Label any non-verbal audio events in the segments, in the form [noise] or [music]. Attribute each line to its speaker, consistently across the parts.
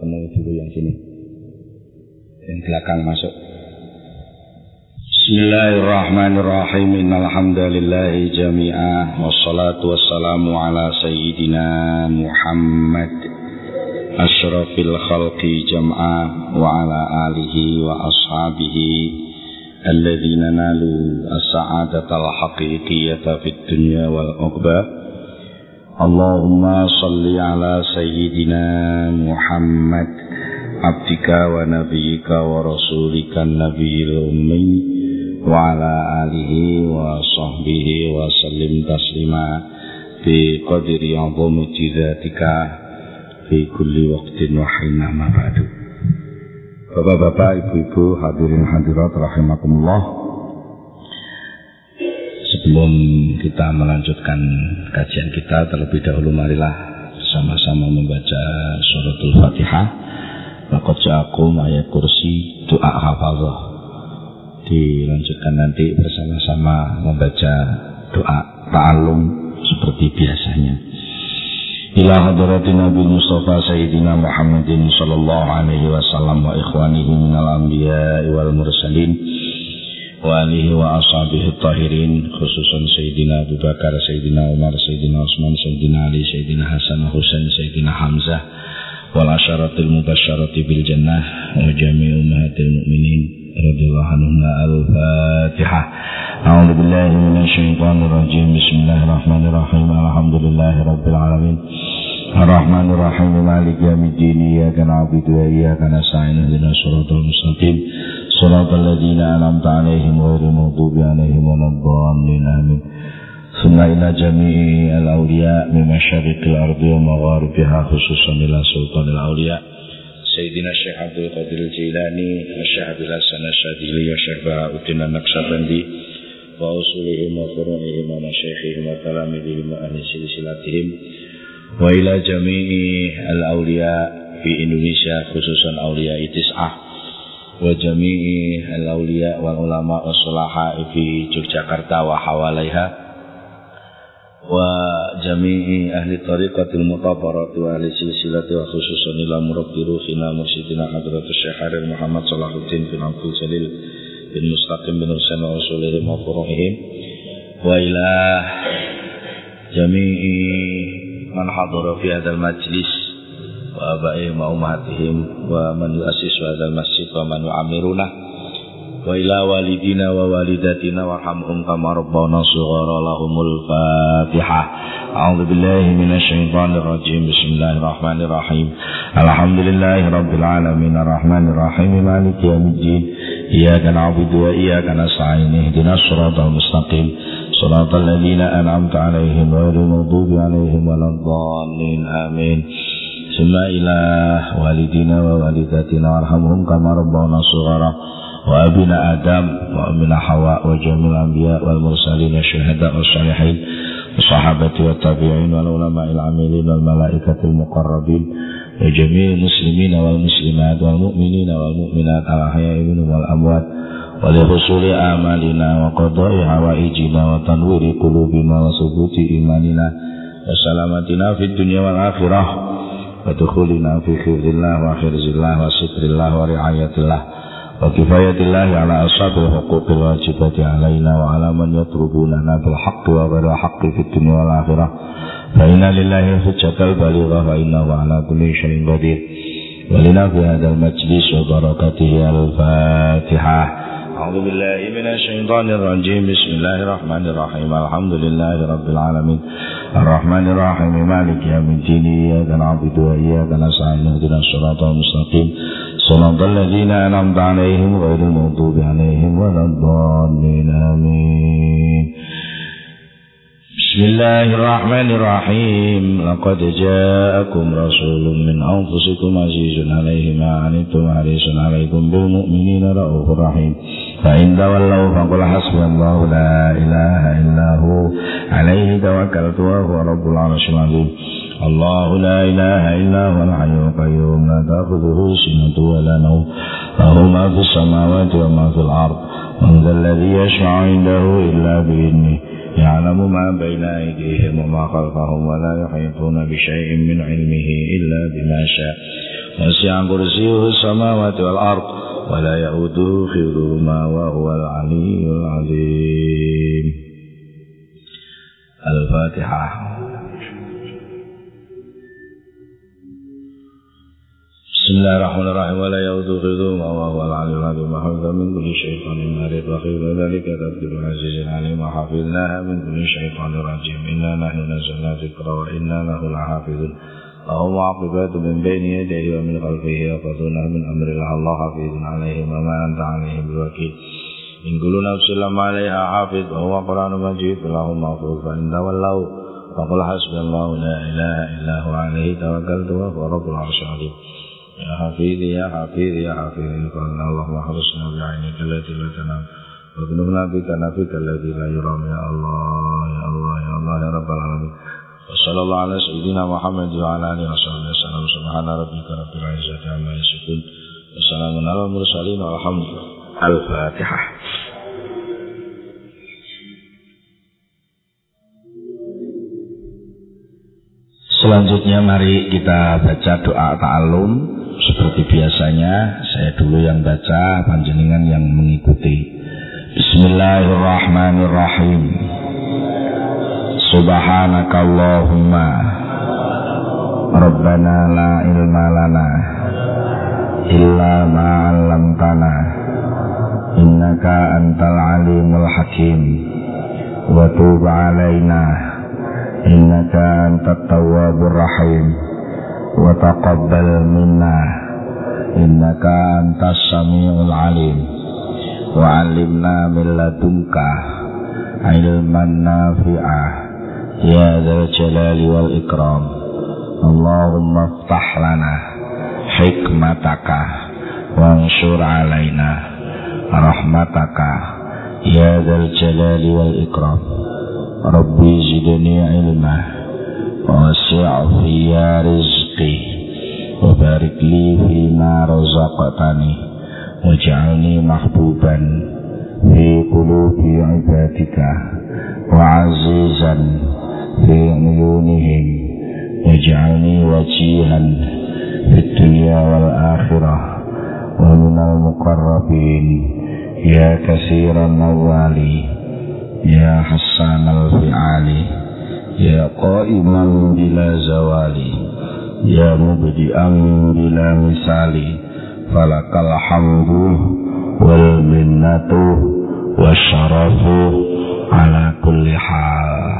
Speaker 1: penuh dulu yang sini. Yang belakang masuk. Bismillahirrahmanirrahim. Innal hamdalillah jami'a wassalatu wassalamu ala sayyidina Muhammad asyrafil khalqi jam'a wa ala alihi wa ashabihi الذين نالوا السعادة الحقيقية في الدنيا والعقبة اللهم صل على سيدنا محمد عبدك ونبيك ورسولك النبي الأمي وعلى آله وصحبه وسلم تسليما بقدر عظمة ذاتك في كل وقت وحين ما بعد Bapak-bapak, ibu-ibu, hadirin hadirat rahimakumullah. sebelum kita melanjutkan kajian kita terlebih dahulu marilah sama-sama membaca suratul fatihah. Lakot ja'akum ayat kursi doa hafazah Dilanjutkan nanti bersama-sama membaca doa ta'alum seperti biasanya. Ila hadirati Nabi Mustafa Sayyidina Muhammadin Sallallahu alaihi wasallam Wa ikhwanihi minal anbiya wal mursalin. وآله وأصحابه الطاهرين خصوصا سيدنا أبو بكر سيدنا عمر سيدنا عثمان سيدنا علي سيدنا حسن حسين سيدنا حمزة والعشرة المبشرة بالجنة وجميع أمهات المؤمنين رضي الله عنهم. الفاتحة. أعوذ بالله من الشيطان الرجيم. بسم الله الرحمن الرحيم. الحمد لله رب العالمين. الرحمن الرحيم. مالك يوم الدين. إياك نعبد وإياك نستعين. اهدنا الصراط المستقيم. صراط الذين أنعمت عليهم غير المغضوب عليهم ولا الضالين آمين ثم إلى جميع الأولياء من مشارق الأرض ومغاربها خصوصا إلى سلطان الأولياء سيدنا الشيخ عبد القادر الجيلاني والشيخ عبد الحسن الشاذلي والشيخ بهاء الدين النقشبندي وأصولهم وفروعهم ومشايخهم وتلاميذهم وأهل سلسلتهم وإلى جميع الأولياء في إندونيسيا خصوصا أولياء تسعة wa jami'i al-awliya wal ulama was-sulaha fi Yogyakarta wa hawalaiha wa jami'i ahli tariqatil mutabarati wa ahli silsilati wa khususan ila murabbi ruhina mursyidina hadratu syekh Muhammad Salahuddin bin Abdul salil bin Mustaqim bin Husain wa rasulihim wa furuhihim wa ila jami'i man hadara fi hadal majlis. وآبائهم وأمهاتهم ومن يؤسس هذا المسجد ومن يعمرنا وإلى والدينا ووالداتنا وارحمهم كما ربونا صغارا لهم الفاتحة أعوذ بالله من الشيطان الرجيم بسم الله الرحمن الرحيم الحمد لله رب العالمين الرحمن الرحيم مالك يوم الدين إياك نعبد وإياك نستعين اهدنا الصراط المستقيم صراط الذين أنعمت عليهم غير المغضوب عليهم ولا الضالين آمين ثم إلى والدينا ووالداتنا وارحمهم كما ربونا صغارا وأبنا آدم وأمنا حواء وجميع الأنبياء والمرسلين الشهداء والصالحين الصحابة والتابعين والعلماء العاملين والملائكة المقربين وجميع المسلمين والمسلمات والمؤمنين والمؤمنات الأحياء منهم والأموات ولحصول آمالنا وقضاء حوائجنا وتنوير قلوبنا وثبوت إيماننا وسلامتنا في الدنيا والآخرة ودخولنا في خير الله وحرز الله وستر الله ورعاية الله وكفاية الله على أصحاب الحقوق الواجبة علينا وعلى من يطلبوننا بالحق وغير الحق في الدنيا والآخرة فإن لله حجة البالغة فإنه على كل شيء قدير ولنا في هذا المجلس وبركته الفاتحة أعوذ بالله من الشيطان الرجيم بسم الله الرحمن الرحيم الحمد لله رب العالمين الرحمن الرحيم مالك يوم الدين إياك نعبد وإياك نستعين اهدنا الصراط المستقيم صراط الذين أنعمت عليهم غير المغضوب عليهم ولا الضالين آمين بسم الله الرحمن الرحيم لقد جاءكم رسول من أنفسكم عزيز عليه ما عنتم حريص عليكم بالمؤمنين رؤوف رحيم فإن تولوا فقل حسبي الله لا إله إلا هو. عليه توكلت وهو رب العرش العظيم. الله لا إله إلا هو الحي القيوم. لا تأخذه سنة ولا نوم. له ما في السماوات وما في الأرض. من ذا الذي يشفع عنده إلا بإذنه. يعلم ما بين أيديهم وما خلفهم ولا يحيطون بشيء من علمه إلا بما شاء. وسع كرسيه السماوات والأرض. ولا يؤوده حفظهما وهو العلي العظيم. الفاتحة. بسم الله الرحمن الرحيم. ولا يؤوده حفظهما وهو العلي العظيم. وحفظ من كل شيطان مارد وخير ذلك تبديل العزيز العليم. وحفظناها من كل شيطان رجيم. إنا نحن نزلنا ذكر وإنا له لحافظون. وهو عقبات من بين يديه ومن خلفه يقضون من أمر الله الله حفيظ عليهم وما أنت عليهم بوكيل. إن كل نفس لما عليها حافظ وهو قرآن مجيد اللهم محفوظ فإن تولوا فقل حسبي الله لا إله إلا هو عليه توكلت وهو رب العرش العظيم. يا حفيظي يا حفيظي يا حفيظي قالنا اللهم احرسنا بعينك التي لا تنام واكنفنا بكنفك الذي لا يرام. يا الله يا الله يا الله يا رب العالمين. وصلى الله على سيدنا محمد وعلى اله وصحبه وسلم سبحان ربك رب العزه عما يصفون وسلام على المرسلين والحمد لله الفاتحه Selanjutnya mari kita baca doa ta'alum Seperti biasanya saya dulu yang baca Panjenengan yang mengikuti Bismillahirrahmanirrahim Subhanakallahumma Rabbana la ilma lana illa ma tanah innaka antal alimul hakim. Wa tub 'alaina. Innaka antal tawabur rahim. Wa taqabbal minna. Innaka antas samiul alim. Wa alimna min ladunka ilman nafi'ah يا ذا الجلال والإكرام اللهم افتح لنا حكمتك وانشر علينا رحمتك يا ذا الجلال والإكرام ربي زدني علما ووسع في رزقي وبارك لي فيما رزقتني واجعلني محبوبا في قلوب عبادك وعزيزا في عيونهم واجعلني وجيها في الدنيا والآخرة ومن المقربين يا كثير النوالي يا حسان الفعال يا قائما بلا زوال يا مبدئا بلا مثال فلك الحمد والمنة والشرف على كل حال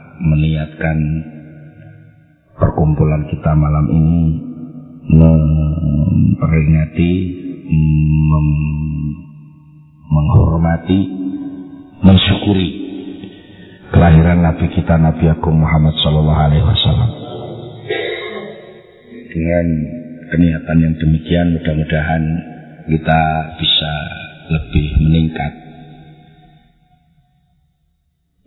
Speaker 1: meniatkan perkumpulan kita malam ini memperingati mem menghormati mensyukuri kelahiran Nabi kita Nabi Agung Muhammad Sallallahu Alaihi Wasallam. Dengan keniatan yang demikian mudah-mudahan kita bisa lebih meningkat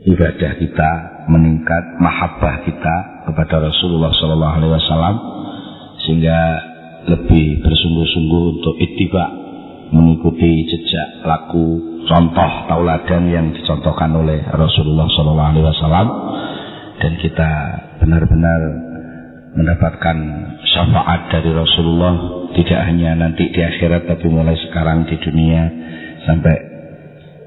Speaker 1: ibadah kita meningkat mahabbah kita kepada Rasulullah Sallallahu Alaihi Wasallam sehingga lebih bersungguh-sungguh untuk ittiba mengikuti jejak laku contoh tauladan yang dicontohkan oleh Rasulullah Shallallahu Alaihi Wasallam. Dan kita benar-benar mendapatkan syafaat dari Rasulullah tidak hanya nanti di akhirat tapi mulai sekarang di dunia sampai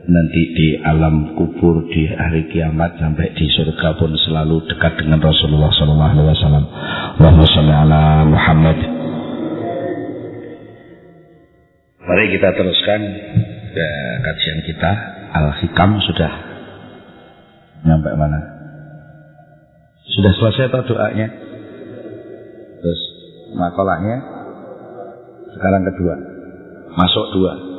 Speaker 1: nanti di alam kubur di hari kiamat sampai di surga pun selalu dekat dengan Rasulullah Shallallahu Alaihi Wasallam. Allahumma Muhammad. Mari kita teruskan ke kajian kita Al-Hikam sudah nyampe mana? Sudah selesai atau doanya? Terus makolahnya sekarang kedua. Masuk dua.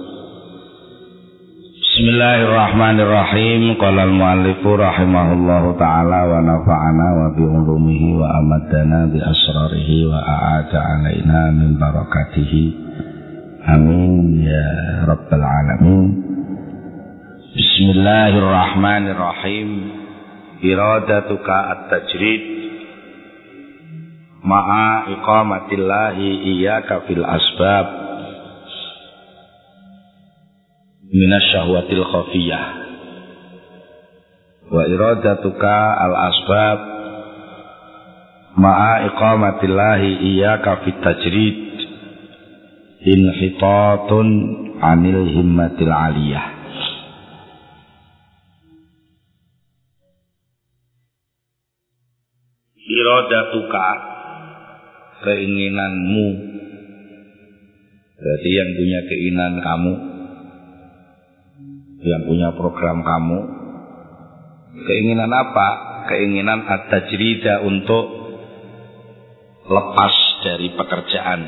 Speaker 1: Bismillahirrahmanirrahim. Qala al-muallif rahimahullahu taala wa nafa'ana wa bi ulumihi wa amadana bi asrarihi wa a'ada alaina min barakatihi. Amin ya rabbal alamin. Bismillahirrahmanirrahim. Iradatuka at-tajrid ma'a iqamatillahi iyyaka fil asbab minasyahwatil khafiyah. Wa iradatuka al asbab ma'a iqamatillahi iyyaka fit tajrid inhitatun anil himmatil aliyah. Iradatuka keinginanmu. Berarti yang punya keinginan kamu yang punya program kamu. Keinginan apa? Keinginan at-tajrida untuk lepas dari pekerjaan.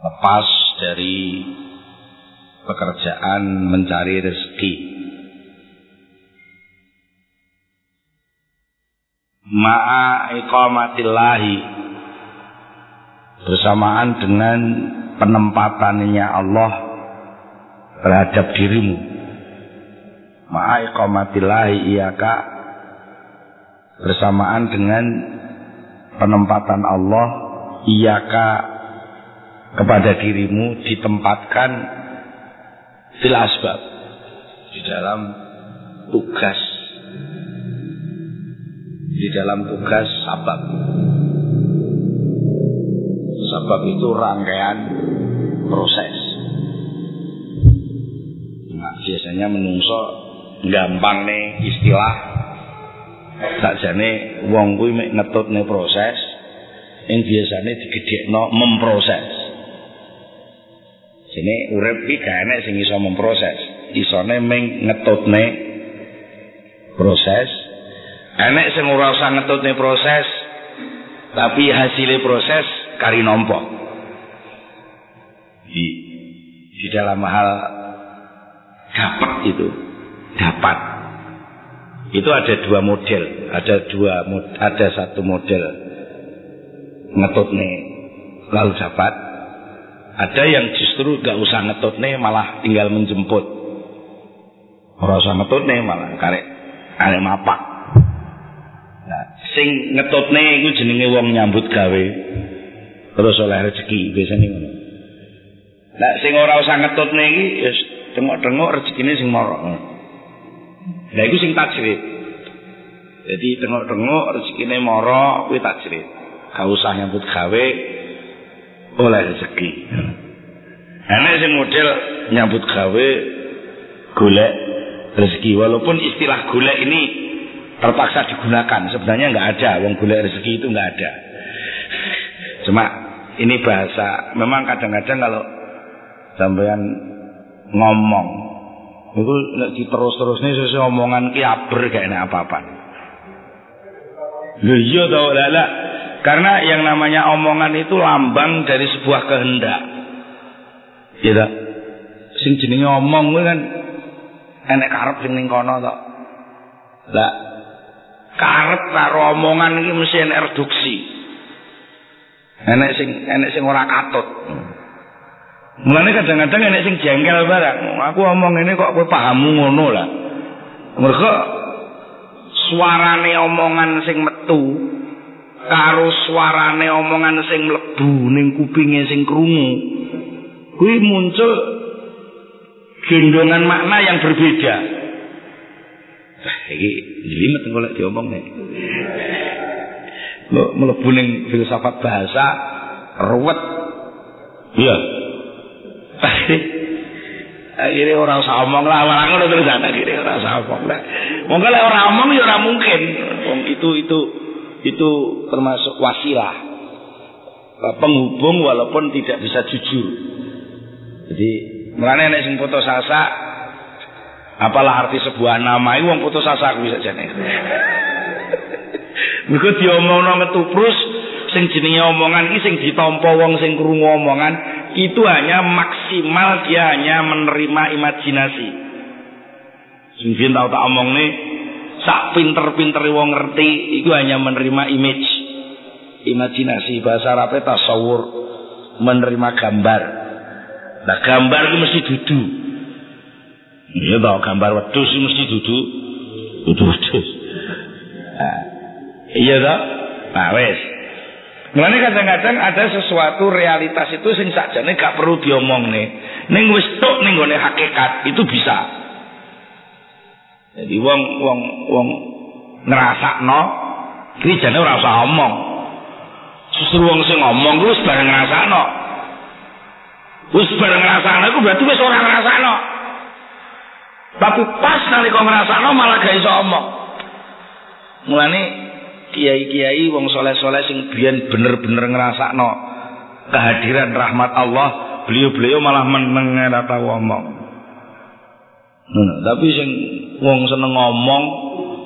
Speaker 1: Lepas dari pekerjaan mencari rezeki. Ma'a iqamatillahi. Bersamaan dengan penempatannya Allah terhadap dirimu. Ma'iqamatillahi iyaka bersamaan dengan penempatan Allah iyaka kepada dirimu ditempatkan fil asbab di dalam tugas. Di dalam tugas sabab. Sabab itu rangkaian proses biasanya menungso gampang nih istilah. Sakjane wong kuwi mek ngetutne proses yang biasanya digedhekno memproses. Sini urip iki gak sing iso memproses. Isone meng ngetutne proses. Enek sing ora usah ngetutne proses tapi hasilnya proses kari nompo di di dalam hal dapat itu. Dapat. Itu ada dua model. Ada dua ada satu model. Ngetut nih lalu dapat. Ada yang justru gak usah ngetut nih malah tinggal menjemput. Orang usah nih malah karek karek mapak. Nah, sing nih itu jenenge wong nyambut gawe. Terus oleh rezeki biasanya ngono. Nah sing ora usah ngetut nih ya tengok-tengok rezekine sing mara. Lah iku sing tajrid. Jadi tengok-tengok rezekine mara kuwi tajrid. Gak usah nyambut gawe oleh rezeki. Enak sing model nyambut gawe golek rezeki walaupun istilah golek ini terpaksa digunakan sebenarnya nggak ada wong golek rezeki itu nggak ada cuma ini bahasa memang kadang-kadang kalau sampean ngomong. Itu nek diterus-terusne sesuk omongan ki aber gak apa-apa lho iya to lala karena yang namanya omongan itu lambang dari sebuah kehendak. Ya tak sing jenenge omong kan enek karep sing ning kono to. Lah karep karo omongan iki mesti enek reduksi. Enek sing enek sing ora katut Mulane kadang-kadang enek sing jengkel barang. Aku omong ini kok kowe pahammu ngono lah. Mergo suarane omongan sing metu karo suarane omongan sing mlebu ning kupinge sing krungu. Kuwi muncul gendongan makna yang berbeda. Nah, iki jelimet kok lek diomong nek. Mlebu ning filsafat bahasa ruwet. Iya. Akhirnya orang usah omong lah orang ngono terus akhirnya orang usah omong lah. Monggo lek ora omong ya ora mungkin. Itu itu itu termasuk wasilah. Penghubung walaupun tidak bisa jujur. Jadi mulane nek sing putus asa apalah arti sebuah nama itu wong putus asa aku bisa jane. [laughs] Mergo diomongno ngetuprus sing jenenge omongan sing ditampa wong sing krungu omongan itu hanya maksimal dia hanya menerima imajinasi. Sing tahu tak omong nih, sak pinter-pinter wong ngerti itu hanya menerima image. Imajinasi bahasa Arabnya tasawur menerima gambar. Nah gambar itu mesti dudu. Iya tau gambar wedus itu mesti dudu. Dudu wedus. Nah, iya tau? Nah wes. Mulane kadang-kadang ada sesuatu realitas itu sing sakjane gak perlu diomong. Ning wis tok ning gone hakikat itu bisa. Jadi wong wong wong ngrasakno iki jane ora usah omong. Justru wong sing ngomong ku wis bareng ngrasakno. Wis bareng ngrasakno iku berarti wis ora ngrasakno. Tapi pas nalika ngrasakno malah gak iso omong. Mulane kiai-kiai wong soleh-soleh sing biyen bener-bener ngrasakno kehadiran rahmat Allah, beliau-beliau malah meneng ora tau ngomong. Hmm, tapi sing wong seneng ngomong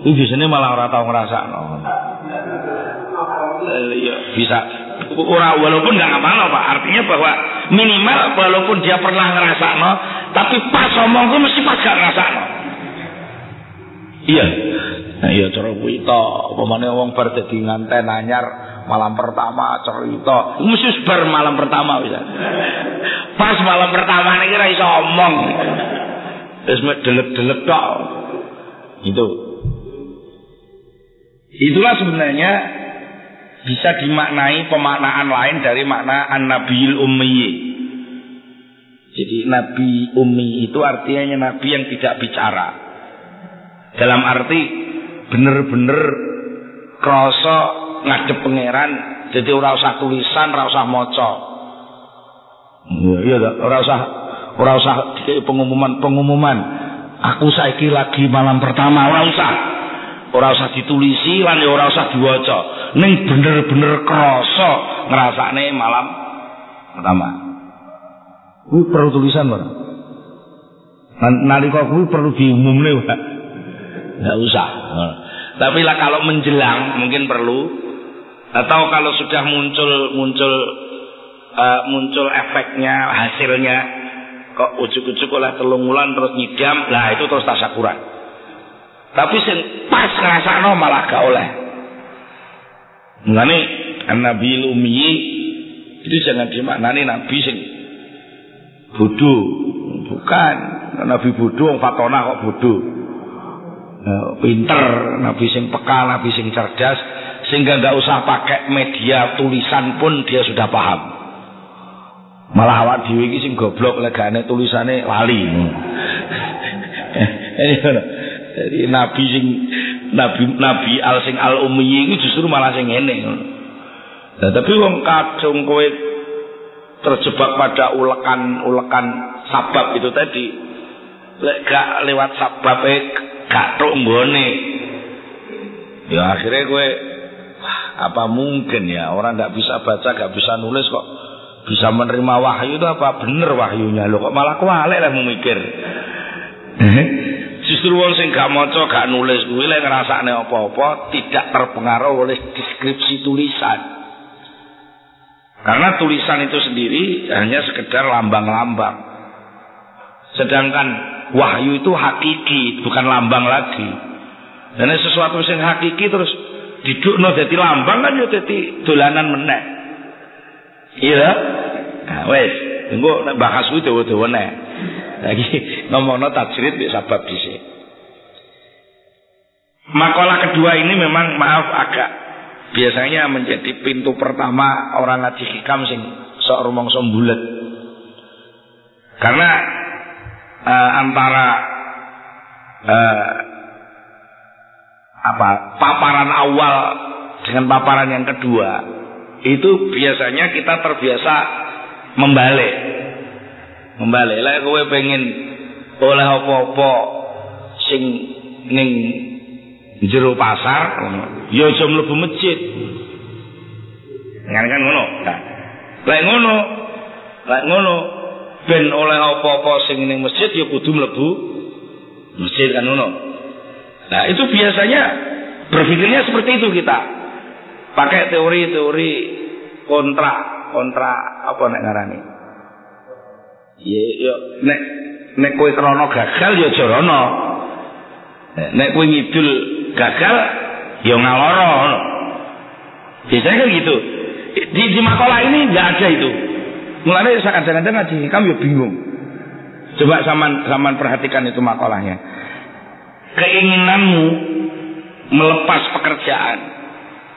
Speaker 1: itu biasanya malah ora tau ngrasakno. Iya, bisa ora walaupun nggak apa-apa Pak. Artinya bahwa minimal walaupun dia pernah ngrasakno, tapi pas ngomong tuh mesti pas gak ngrasakno. Iya. Nah, iya to, upamane wong bar dadi nganten anyar malam pertama cerita, mesti bar malam pertama bisa. Pas malam pertama niki ora iso omong. Wis delep-delep tok. Itu. Itulah sebenarnya bisa dimaknai pemaknaan lain dari makna an-nabiyil ummi. Jadi nabi ummi itu artinya nabi yang tidak bicara. Dalam arti bener-bener krasa ngadep pangeran jadi ora usah tulisan ora usah maca. Iya tak ora usah ora usah pengumuman-pengumuman aku saiki lagi malam pertama ora usah. Ora usah ditulisi lan ora usah diwaca. Ning bener-bener krasa ngrasakne malam pertama. Kuwi perlu tulisan ora nalika kuwi perlu diumumne Pak Enggak usah. Tapi lah kalau menjelang mungkin perlu. Atau kalau sudah muncul muncul uh, muncul efeknya hasilnya kok ujuk-ujuk oleh telung wulan terus nyidam lah itu terus tasyakuran. Tapi sing pas ngrasakno malah gak oleh. Mengenai Nabi Lumi itu jangan dimaknani Nabi sing bodoh. Bukan. Nabi bodoh Fatona kok bodoh pinter, nabi sing peka, nabi sing cerdas, sehingga nggak usah pakai media tulisan pun dia sudah paham. Malah awak dhewe iki sing goblok legane tulisane lali. [laughs] Jadi nabi sing nabi nabi al sing al ummi ini justru malah sing ngene. Nah, tapi wong kadung kowe terjebak pada ulekan-ulekan sabab itu tadi lek gak lewat sabab gak tok nggone. Ya akhirnya gue apa mungkin ya? Orang nggak bisa baca nggak bisa nulis kok bisa menerima wahyu itu apa? Bener wahyunya. Lo kok malah kualek lah memikir. [laughs] Justru wong sing gak maca gak nulis kuwi lek ngrasakne apa-apa tidak terpengaruh oleh deskripsi tulisan. Karena tulisan itu sendiri hanya sekedar lambang-lambang sedangkan wahyu itu hakiki, bukan lambang lagi. Dan sesuatu yang hakiki terus didukno jadi lambang kan ya jadi dolanan meneh. Iya. Nah, wes, tunggu bahas kuwi dawa-dawa neh. Lagi [laughs] ngomongno tajrid bisa sebab dhisik. Makalah kedua ini memang maaf agak biasanya menjadi pintu pertama orang ngaji hikam sing sok rumangsa bulet. Karena uh, antara uh, apa paparan awal dengan paparan yang kedua itu biasanya kita terbiasa membalik. Membalik. Lah kowe pengen oleh apa-apa sing ning jero pasar ya aja mlebu masjid. Kan ngono? Lek ngono. Lek ngono ben oleh apa-apa sing ning masjid ya kudu mlebu masjid kan ngono. Nah, itu biasanya berpikirnya seperti itu kita. Pakai teori-teori kontra, kontra apa nek ngarani? Ya ya nek nek kowe krana gagal ya jorono. Nek kowe ngidul gagal ya ngaloro. Biasanya kan gitu. Di, di makalah ini nggak ada itu. Mulanya kadang-kadang ngaji kamu ya bingung. Coba saman saman perhatikan itu makalahnya. Keinginanmu melepas pekerjaan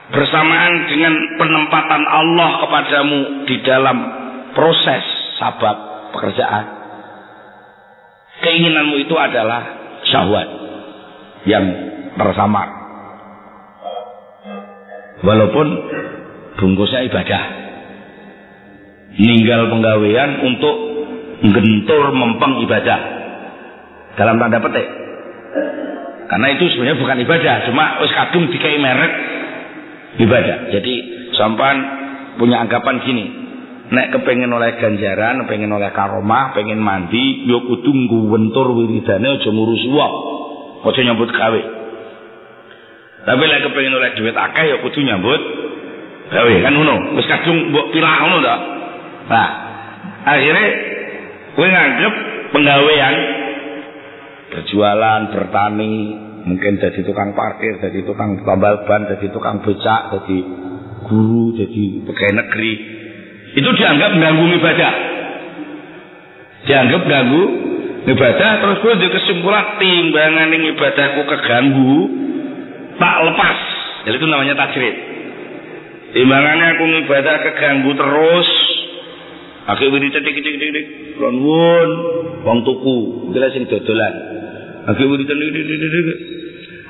Speaker 1: bersamaan dengan penempatan Allah kepadamu di dalam proses sabat pekerjaan. Keinginanmu itu adalah syahwat yang tersamar. Walaupun bungkusnya ibadah. Ninggal penggawean untuk gentur mempeng ibadah. Dalam tanda petik. Karena itu sebenarnya bukan ibadah, cuma wis kadung dikai merek ibadah. Jadi sampan punya anggapan gini, nek kepengen oleh ganjaran, pengen oleh karomah, pengen mandi, yo kudu ngwentur wiridane aja ngurus wong. Aja nyambut gawe. Tapi lek kepengen oleh duit akeh ya kudu nyambut gawe kan ngono. Wis kadung mbok pilah ngono ta. Nah, akhirnya kowe nganggep penggawean berjualan, bertani, mungkin jadi tukang parkir, jadi tukang tambal ban, jadi tukang becak, jadi guru, jadi pegawai negeri. Itu dianggap mengganggu ibadah. Dianggap ganggu ibadah, terus gue di kesimpulan timbangan ibadahku keganggu, tak lepas. Jadi itu namanya tajrid. Timbangannya aku ibadah keganggu terus, Akhirnya wiridan dik dik dik dik. Won wong tuku, kira sing dodolan. Akhirnya wiridan dik dik dik dik.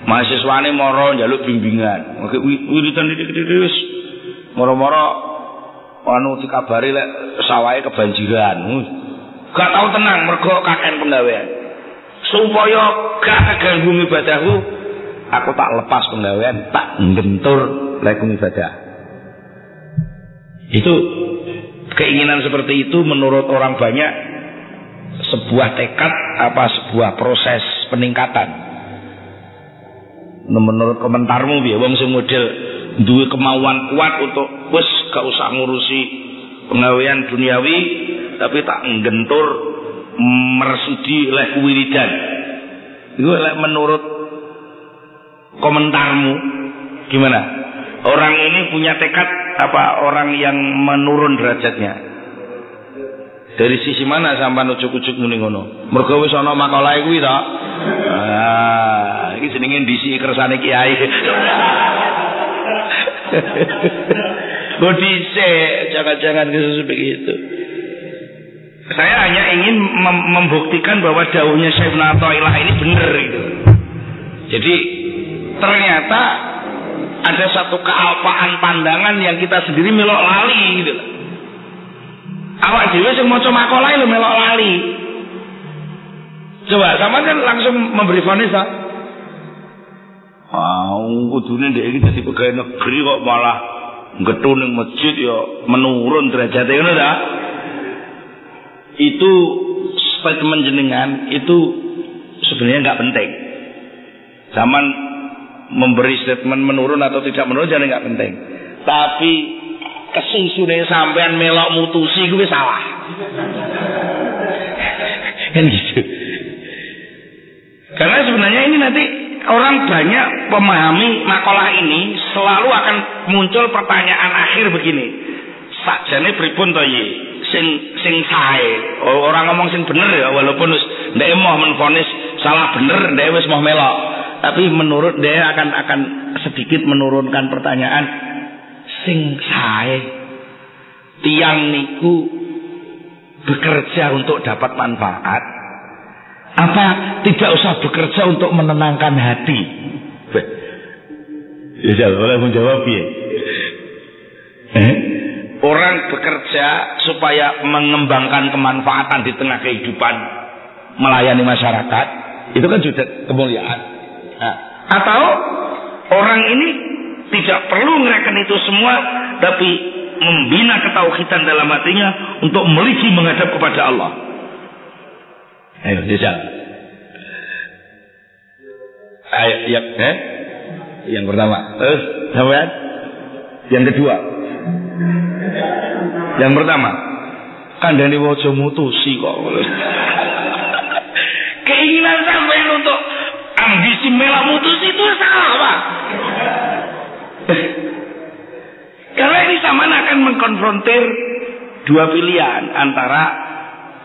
Speaker 1: Mahasiswane moro njaluk bimbingan. Akhirnya wiridan dik dik dik. Moro-moro anu dikabari lek sawahe kebanjiran. Gak tau tenang mergo kaken penggawean. Supaya gak keganggu ibadahku, aku tak lepas penggawean, tak ngentur lek ibadah. Itu keinginan seperti itu menurut orang banyak sebuah tekad apa sebuah proses peningkatan. Nah, menurut komentarmu ya wong sing model duwe kemauan kuat untuk wis gak usah ngurusi pengawean duniawi tapi tak nggentur mersudi leh wiridan. Itu lek menurut komentarmu gimana orang ini punya tekad apa? Orang yang menurun derajatnya. Dari sisi mana sampai ujuk-ujuk muni ngono? Mergo wis ana makalah kuwi ah iki jenenge disi kersane kiai. [laughs] Kok jangan-jangan kesusu begitu. Saya hanya ingin mem membuktikan bahwa daunnya Syekh Natoilah ini benar gitu. Jadi ternyata ada satu kealpaan pandangan yang kita sendiri melok lali gitu. Awak dhewe sing maca makalah lho melok lali. Coba sama kan langsung memberi vonis ah. Ah, kudune ndek iki dadi pegawai negeri kok malah getun ning masjid ya menurun derajatnya ngono ta? Itu statement jenengan itu sebenarnya nggak penting. Zaman memberi statement menurun atau tidak menurun jadi nggak penting. Tapi kesusune sampean melok mutusi gue salah. [laughs] kan gitu. Karena sebenarnya ini nanti orang banyak memahami makalah ini selalu akan muncul pertanyaan akhir begini. Sakjane pripun to? Sing sing sae. Orang ngomong sing bener ya walaupun wis ndek mau menfonis salah bener ndek wis mau melok tapi menurut dia akan akan sedikit menurunkan pertanyaan sing sae tiang niku bekerja untuk dapat manfaat? Apa tidak usah bekerja untuk menenangkan hati? Ya boleh menjawab ya. Eh? orang bekerja supaya mengembangkan kemanfaatan di tengah kehidupan melayani masyarakat itu kan juga kemuliaan Nah, atau orang ini tidak perlu ngereken itu semua, tapi membina ketauhidan dalam hatinya untuk meliji menghadap kepada Allah. Ayo, bisa. Ayo, ya, eh? Yang pertama. Terus, sampean? Yang kedua. Yang pertama. Kandhane waja mutusi kok. [laughs] Keinginan sampai untuk ambisi mela mutusi itu salah, Pak. Karena ini sama akan mengkonfrontir dua pilihan antara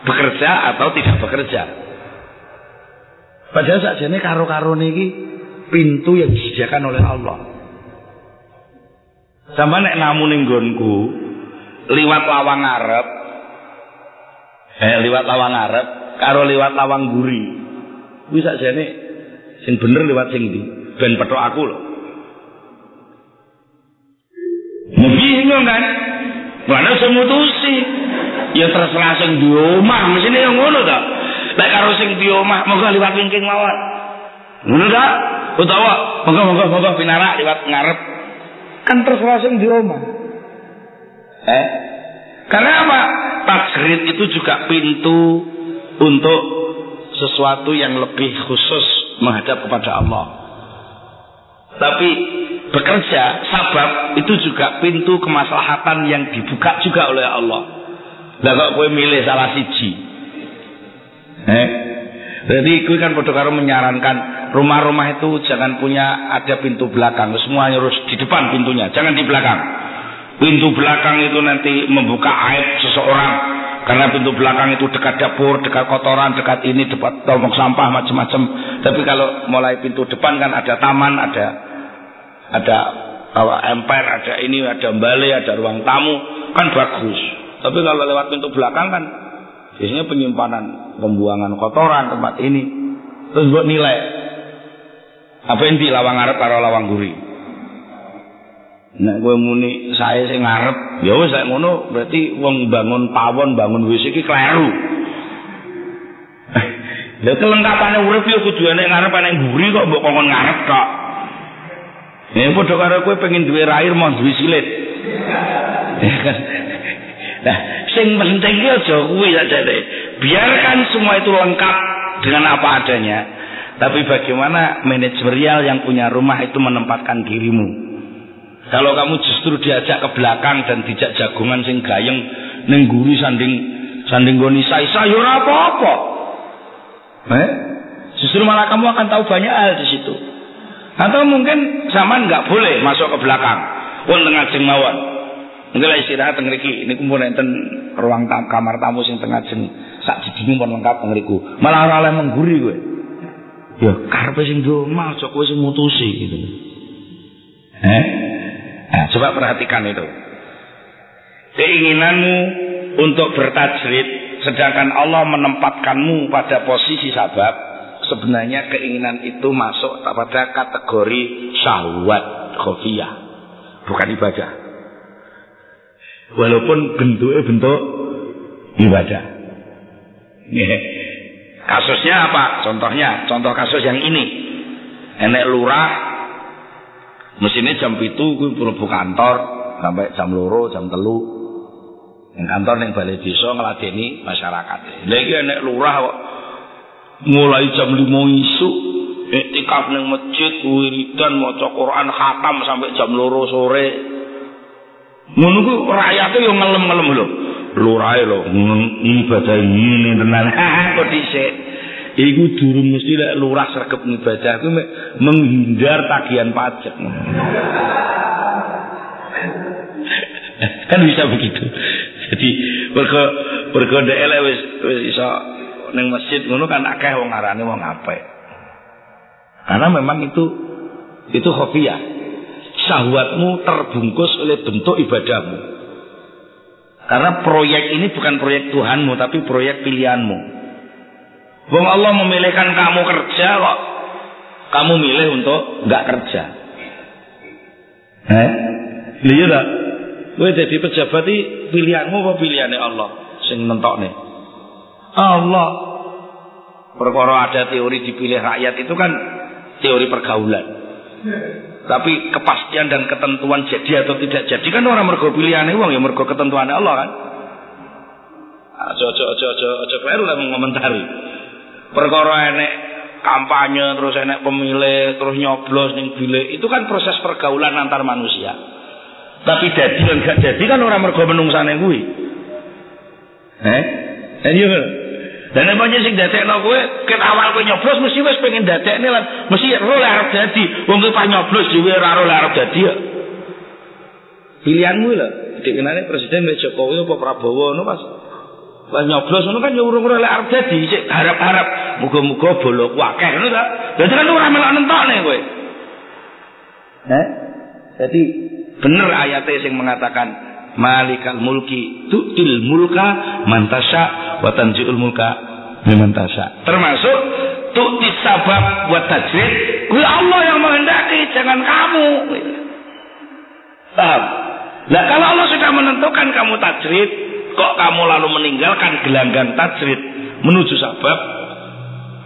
Speaker 1: bekerja atau tidak bekerja. Padahal saja ini karo-karo niki pintu yang disediakan oleh Allah. Sama nek namun gonku liwat lawang ngarep, eh liwat lawang ngarep, karo liwat lawang guri. Bisa jane sing bener liwat sing di ben petok aku loh. Bingung kan? Mana semutusi? Ya terserah sing di omah, mesine yang ngono ta. Lek karo sing di omah, moga liwat wingking mawon. Ngono ta? Utawa moga moga pinarak liwat ngarep. Kan terserah sing di omah. Eh? Karena apa? Tajrid itu juga pintu untuk sesuatu yang lebih khusus menghadap kepada Allah. Tapi bekerja, sabab itu juga pintu kemaslahatan yang dibuka juga oleh Allah. Lah kok kowe milih salah siji. Eh? Jadi gue kan karo menyarankan rumah-rumah itu jangan punya ada pintu belakang, semuanya harus di depan pintunya, jangan di belakang. Pintu belakang itu nanti membuka aib seseorang karena pintu belakang itu dekat dapur, dekat kotoran, dekat ini, dekat tong sampah macam-macam. Tapi kalau mulai pintu depan kan ada taman, ada ada apa emper, ada ini, ada bale, ada ruang tamu, kan bagus. Tapi kalau lewat pintu belakang kan biasanya penyimpanan, pembuangan kotoran tempat ini. Terus buat nilai apa di lawang arep karo lawang guri. Nek kowe muni saya sing ngarep, ya wis saya ngono berarti wong bangun pawon, bangun WC iki kleru. [laughs] Lha kelengkapane urip yo kudu enek ngarep ana guri kok mbok ngarep kok. Ya padha karo kowe pengen duwe rair mau duwe silit. [laughs] Nah, sing penting ki aja kuwi sajane. Biarkan semua itu lengkap dengan apa adanya. Tapi bagaimana manajerial yang punya rumah itu menempatkan dirimu? Kalau kamu justru diajak ke belakang dan dijak jagungan sing gayeng ning guri sanding sanding goni sai sayur apa-apa. Eh? Justru malah kamu akan tahu banyak hal di situ. Atau mungkin zaman nggak boleh masuk ke belakang. Pun tengah jeng mawon. Mungkin lah istirahat teng mriki niku enten ruang tam, kamar tamu sing tengah jeng sak jidine pun lengkap teng mriku. Malah ora oleh mengguri kowe. Ya karepe sing do omah aja sing mutusi gitu. Eh? Nah, coba perhatikan itu. Keinginanmu untuk bertajrid sedangkan Allah menempatkanmu pada posisi sabab sebenarnya keinginan itu masuk pada kategori syahwat khofiyah. Bukan ibadah. Walaupun bentuknya bentuk ibadah. Kasusnya apa? Contohnya contoh kasus yang ini. Enek lurah mesinnya jam itu gue perlu kantor sampai jam loro jam telu. Yang kantor yang balai desa ngeladeni masyarakat. Lagi enek lurah kok mulai jam lima isu iktikaf neng masjid wiridan maca Quran khatam sampai jam loro sore. Ngono ku rakyate yo ngelem-ngelem lho. Lurae lho ibadah ini tenan. [laughs] Kok dhisik iku durung mesti lek lurah sregep ibadah ku menghindar tagihan pajak kan bisa begitu jadi mergo mergo ndek wis wis iso ning masjid ngono kan akeh wong ngarane wong apik. Karena memang itu itu khofiyah. Syahwatmu terbungkus oleh bentuk ibadahmu. Karena proyek ini bukan proyek Tuhanmu tapi proyek pilihanmu. Wong Allah memilihkan kamu kerja kok kamu milih untuk nggak kerja. Eh? Iya tak? Kowe jadi pejabat iki pilihanmu apa pilihane Allah sing nentokne? Allah. Perkara ada teori dipilih rakyat itu kan teori pergaulan. Tapi kepastian dan ketentuan jadi atau tidak jadi kan orang mergo pilihane wong ya mergo ketentuan Allah kan. Aja aja aja aja aja kleru lah mengomentari. Perkara enek kampanye terus enek pemilih terus nyoblos ning bilik itu kan proses pergaulan antar manusia. Tapi jadi dan gak jadi kan orang mergo menungsane kuwi. Eh? Ayo. Dan emangnya sing dadekno kowe ket awal kowe nyoblos mesti wis pengen dadekne lan mesti ro arep dadi. Wong kowe pas nyoblos dhewe ora ro arep dadi ya. Pilihanmu lho. Dikenane presiden Jokowi apa Prabowo ngono pas pas nyoblos ngono kan ya urung ora arep dadi. Sik harap-harap muga-muga bolok akeh ngono ta. Dadi kan ora melok nentokne kowe. Eh? Jadi bener ayatnya yang mengatakan malikal mulki tu'til mulka mantasya wa tanzi'ul mulka mimantasya termasuk tu'ti sabab wa tajrid kuwi Allah yang menghendaki jangan kamu paham nah kalau Allah sudah menentukan kamu tajrid kok kamu lalu meninggalkan gelanggang tajrid menuju sabab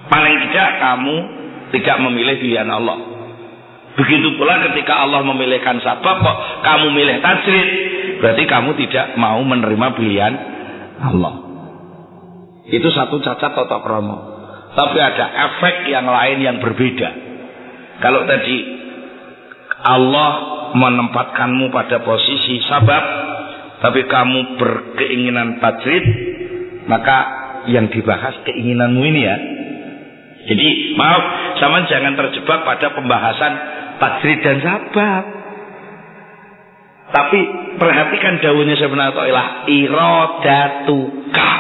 Speaker 1: paling tidak kamu tidak memilih pilihan Allah Begitu pula ketika Allah memilihkan sabab kok kamu milih tajrid, berarti kamu tidak mau menerima pilihan Allah. Itu satu cacat atau kromo. Tapi ada efek yang lain yang berbeda. Kalau tadi Allah menempatkanmu pada posisi sabab, tapi kamu berkeinginan tajrid, maka yang dibahas keinginanmu ini ya. Jadi maaf, sama jangan terjebak pada pembahasan tajrid dan sabab. Tapi perhatikan daunnya sebenarnya Ta'ala irodatuka.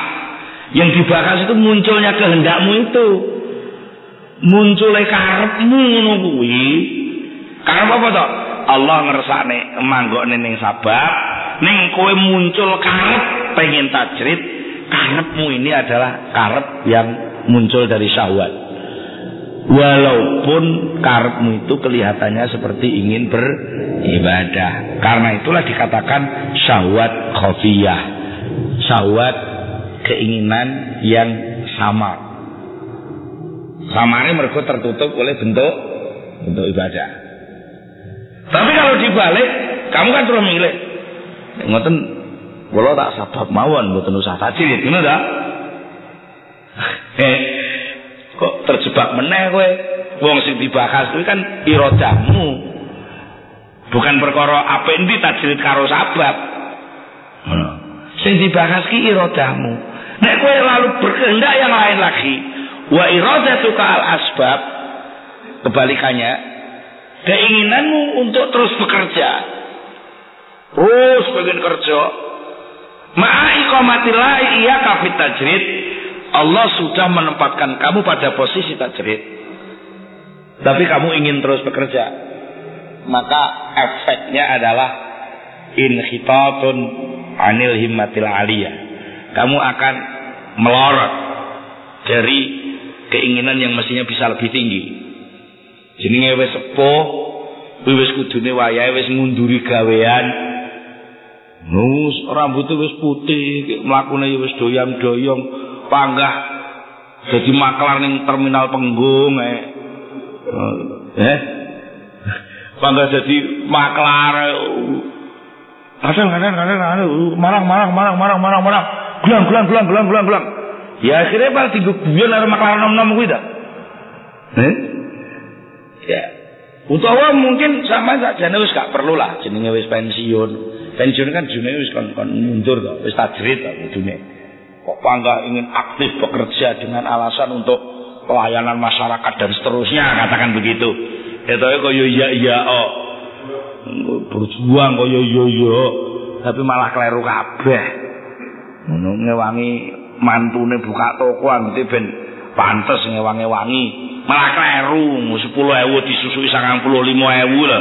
Speaker 1: Yang dibahas itu munculnya kehendakmu itu. Munculnya karepmu ngono. Karep apa toh? Allah ngersakne manggokne ning sabab, ning kowe muncul karep pengen tajrid, karepmu ini adalah karep yang muncul dari syahwat. Walaupun karepmu itu kelihatannya seperti ingin beribadah. Karena itulah dikatakan syahwat khafiyah. Syahwat keinginan yang samar. Samarnya mereka tertutup oleh bentuk bentuk ibadah. Tapi kalau dibalik kamu kan terus milih ngoten kalau tak sabab mawon mboten usah tajrid ngono ta? Eh kok terjebak meneh kowe? Wong sing dibahas kuwi kan irodahmu bukan perkara apa endi tajrid karo sabab. Hmm. sing dibahas ki irodahmu nek kowe lalu berkehendak yang lain lagi wa iradatuka al asbab kebalikannya keinginanmu untuk terus bekerja terus pengen kerja ma'a iqamatillah iya kafit tajrid Allah sudah menempatkan kamu pada posisi tajrid. Tapi kamu ingin terus bekerja. Maka efeknya adalah inhitatun anil himmatil aliyah. Kamu akan melorot dari keinginan yang mestinya bisa lebih tinggi. Jenenge wis sepuh, wis kudune wayahe wis ngunduri gawean. Nus rambutnya wis putih, mlakune wis doyam-doyong, panggah jadi maklar ning terminal penggung eh. Eh? [laughs] Panggah jadi maklar kadang kadang kadang marah marah marah marah marah marah gulang gulang gulang gulang gulang gulang ya akhirnya pas tiga guyon ada maklar nom nom gue dah. Eh? Ya. Utawa mungkin sama saja wis gak perlu lah jenenge wis pensiun pensiun kan jenenge wis kon kon mundur kok wis tajrid kudune Kok bangga ingin aktif bekerja dengan alasan untuk pelayanan masyarakat dan seterusnya katakan begitu. Itu kok yo iya iya oh. Berjuang kok yo yo yo. Tapi malah keliru kabeh. Ngewangi mantune buka toko anggite ben pantes ngewangi-wangi. Malah keliru 10.000 disusui 95.000 lho.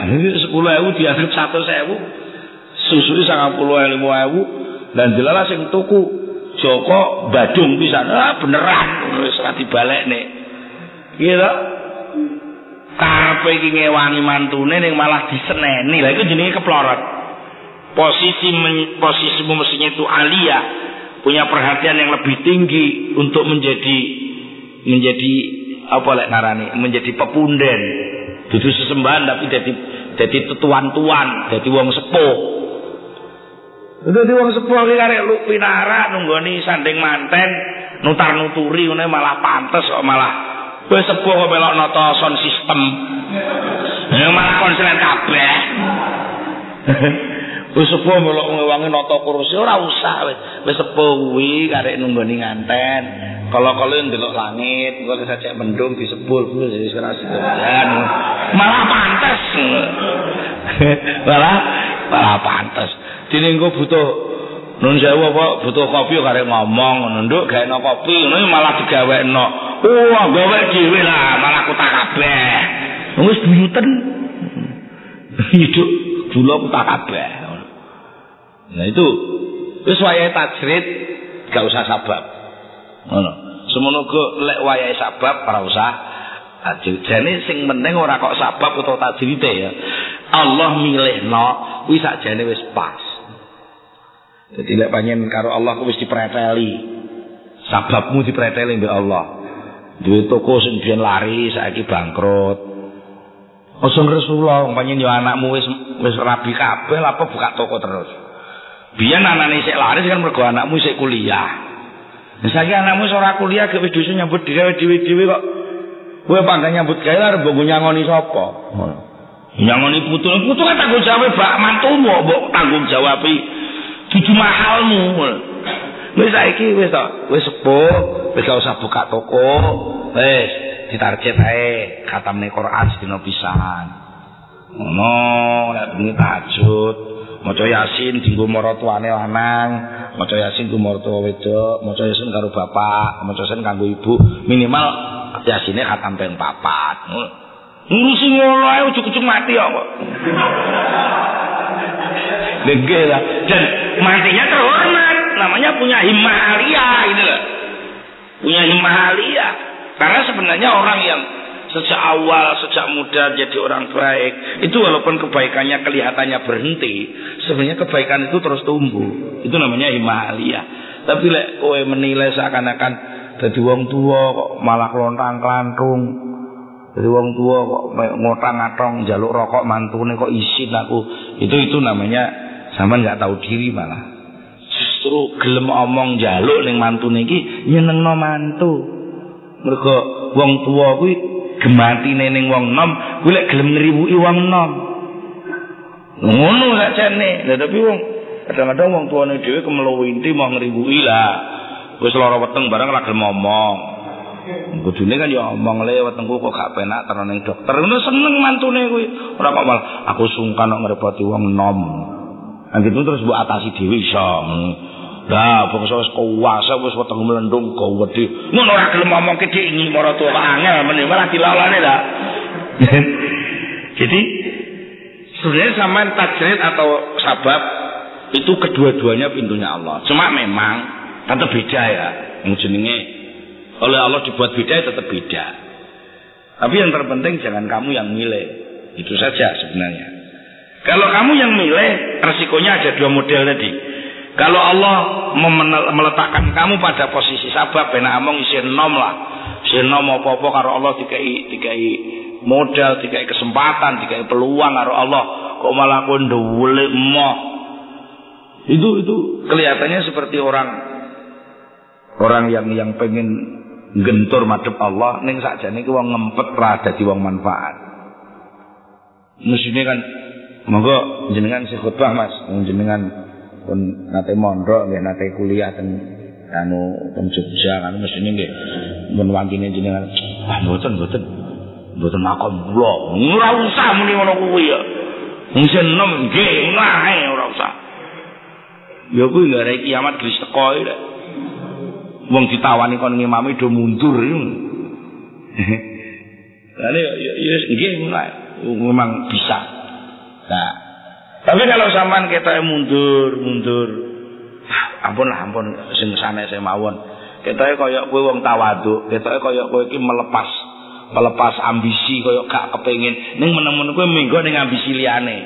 Speaker 1: Ini 10.000 dianggap 100.000. Susui 95.000 dan jelas sing tuku. Joko Badung bisa ah beneran wis ora dibalekne iya karepe iki ngewangi mantune ning malah diseneni. Lha iku jenenge keplorot. Posisi posisimu mestinya itu alia. Punya perhatian yang lebih tinggi untuk menjadi menjadi apa lek ngarani menjadi pepunden. Dudu sesembahan tapi jadi jadi tetuan-tuan jadi wong sepuh Dadi wong sepuh iki karek lu pinara nunggoni sanding manten, nutar nuturi ngene malah pantes kok malah wis sepuh kok melok nata sound system. Ya malah konsulen kabeh. [laughs] Wis sepuh melok ngewangi nata kursi ora usah wis. Wis sepuh kuwi karek nunggoni nganten. Kalau-kalau ndelok langit, kok saja mendung disebul wis ora Malah pantes. [laughs] malah malah pantes. Dene engko butuh Nun sewu apa butuh kopi karek ngomong ngono nduk gawe kopi ngono malah digawekno. Wah, gawe dhewe lah malah kutak kabeh. Wis buyuten. [laughs] Hidup dulu kutak kabeh. Nah itu wis wayahe tajrid gak usah sabab. Ngono. Semono lek wayahe sabab ora usah tajrid. Jane sing penting ora kok sabab utawa tajrid ya. Allah milihno kuwi sakjane wis pas. Jadi lek panjen karo Allah ku wis dipreteli. Sababmu dipreteli mbek Allah. Duwe toko sing biyen lari saiki bangkrut. Ojo Rasulullah panjen yo anakmu wis wis rabi kabeh apa buka toko terus. Anane sik laris kan mergo anakmu sik kuliah. Wis saiki anakmu ora kuliah gek wis disuruh nyambut dhewe dhewe kok. Kowe pangkat nyambut gawe arep mbok nyangoni sapa? Nyangoni putu, putu kan tanggung jawab bak mantumu, mbok tanggung jawab dudu mahalmu. Wis saiki wis to, wis sepuh, wis gak usah buka toko. Wis ditarget ae khatamne Quran sedina pisan. Ngono, nek bengi tahajud, maca Yasin dienggo maratuane lanang, maca Yasin ku maratu wedok, maca Yasin karo bapak, maca Yasin kanggo ibu, minimal Yasine khatam ping papat. Ngurusi ngono ae ujug-ujug mati kok. Nggih lah. Dan matinya terhormat. Namanya punya himmah aliyah gitu loh. Punya himmah. Karena sebenarnya orang yang sejak awal, sejak muda jadi orang baik, itu walaupun kebaikannya kelihatannya berhenti, sebenarnya kebaikan itu terus tumbuh. Itu namanya himmah aliyah. Tapi lek kowe menilai seakan-akan jadi wong tua kok malah kelontang kelantung jadi wong tua kok ngotang ngatong jaluk rokok mantune kok isin aku. Itu itu namanya sama nggak tahu diri malah. Justru gelem omong jaluk ning mantune iki nyenengno mantu. Mergo wong tua kuwi gematine ning wong nom kuwi lek gelem ngriwuki wong nom. Ngono sakjane lha tapi wong kadang-kadang wong tuane dhewe kemeluwinti mau ngriwuki lah. Wis lara weteng barang lagi ngomong kudune kan ya omong le wetengku kok gak penak terus dokter. Ngono seneng mantune kuwi. Ora kok malah aku sungkan kok ngrepoti wong nom. Nah gitu terus buat atasi dewi iso. Lah bangsa wis kuwasa wis weteng mlendung gawedhe. Ngono ora gelem ngomong ke dik ini marang tuwa angel meneh malah dilalane ta. [laughs] Jadi sebenarnya sama tajrid atau sabab itu kedua-duanya pintunya Allah. Cuma memang tetap beda ya. Yang jenenge oleh Allah dibuat beda ya tetap beda. Tapi yang terpenting jangan kamu yang milih. Itu saja sebenarnya. Kalau kamu yang milih, resikonya ada dua model tadi. Kalau Allah meletakkan kamu pada posisi sabab, benar among isi nom lah. Isi nom apa-apa karo Allah dikai, dikai modal, dikai kesempatan, dikai peluang karo Allah. Kok malah aku ndewule moh. Itu itu kelihatannya seperti orang orang yang yang pengen gentur madhep Allah ning sakjane ki wong ngempet ra dadi wong manfaat. Mesine kan Monggo jenengan sing khotbah Mas, jenengan pun nate mondok nggih nate kuliah ten anu ten Jogja kan mesine nggih mun wangkine jenengan ah mboten mboten mboten makom kula ora usah muni ngono kuwi ya. Wong senem nggih ngae ora usah. Ya kuwi gara kiamat wis teko ya wong ditawani kon ngimami do mundur [laughs] Lah ya ya nggih memang bisa. Nah, tapi kalau sampean kita mundur, mundur. Ampun lah, ampun sing sana saya mawon. Kita koyok kowe wong tawaduk, kita koyok kowe iki melepas melepas ambisi koyok gak kepengin ning menemun kowe minggu ning ambisi liyane.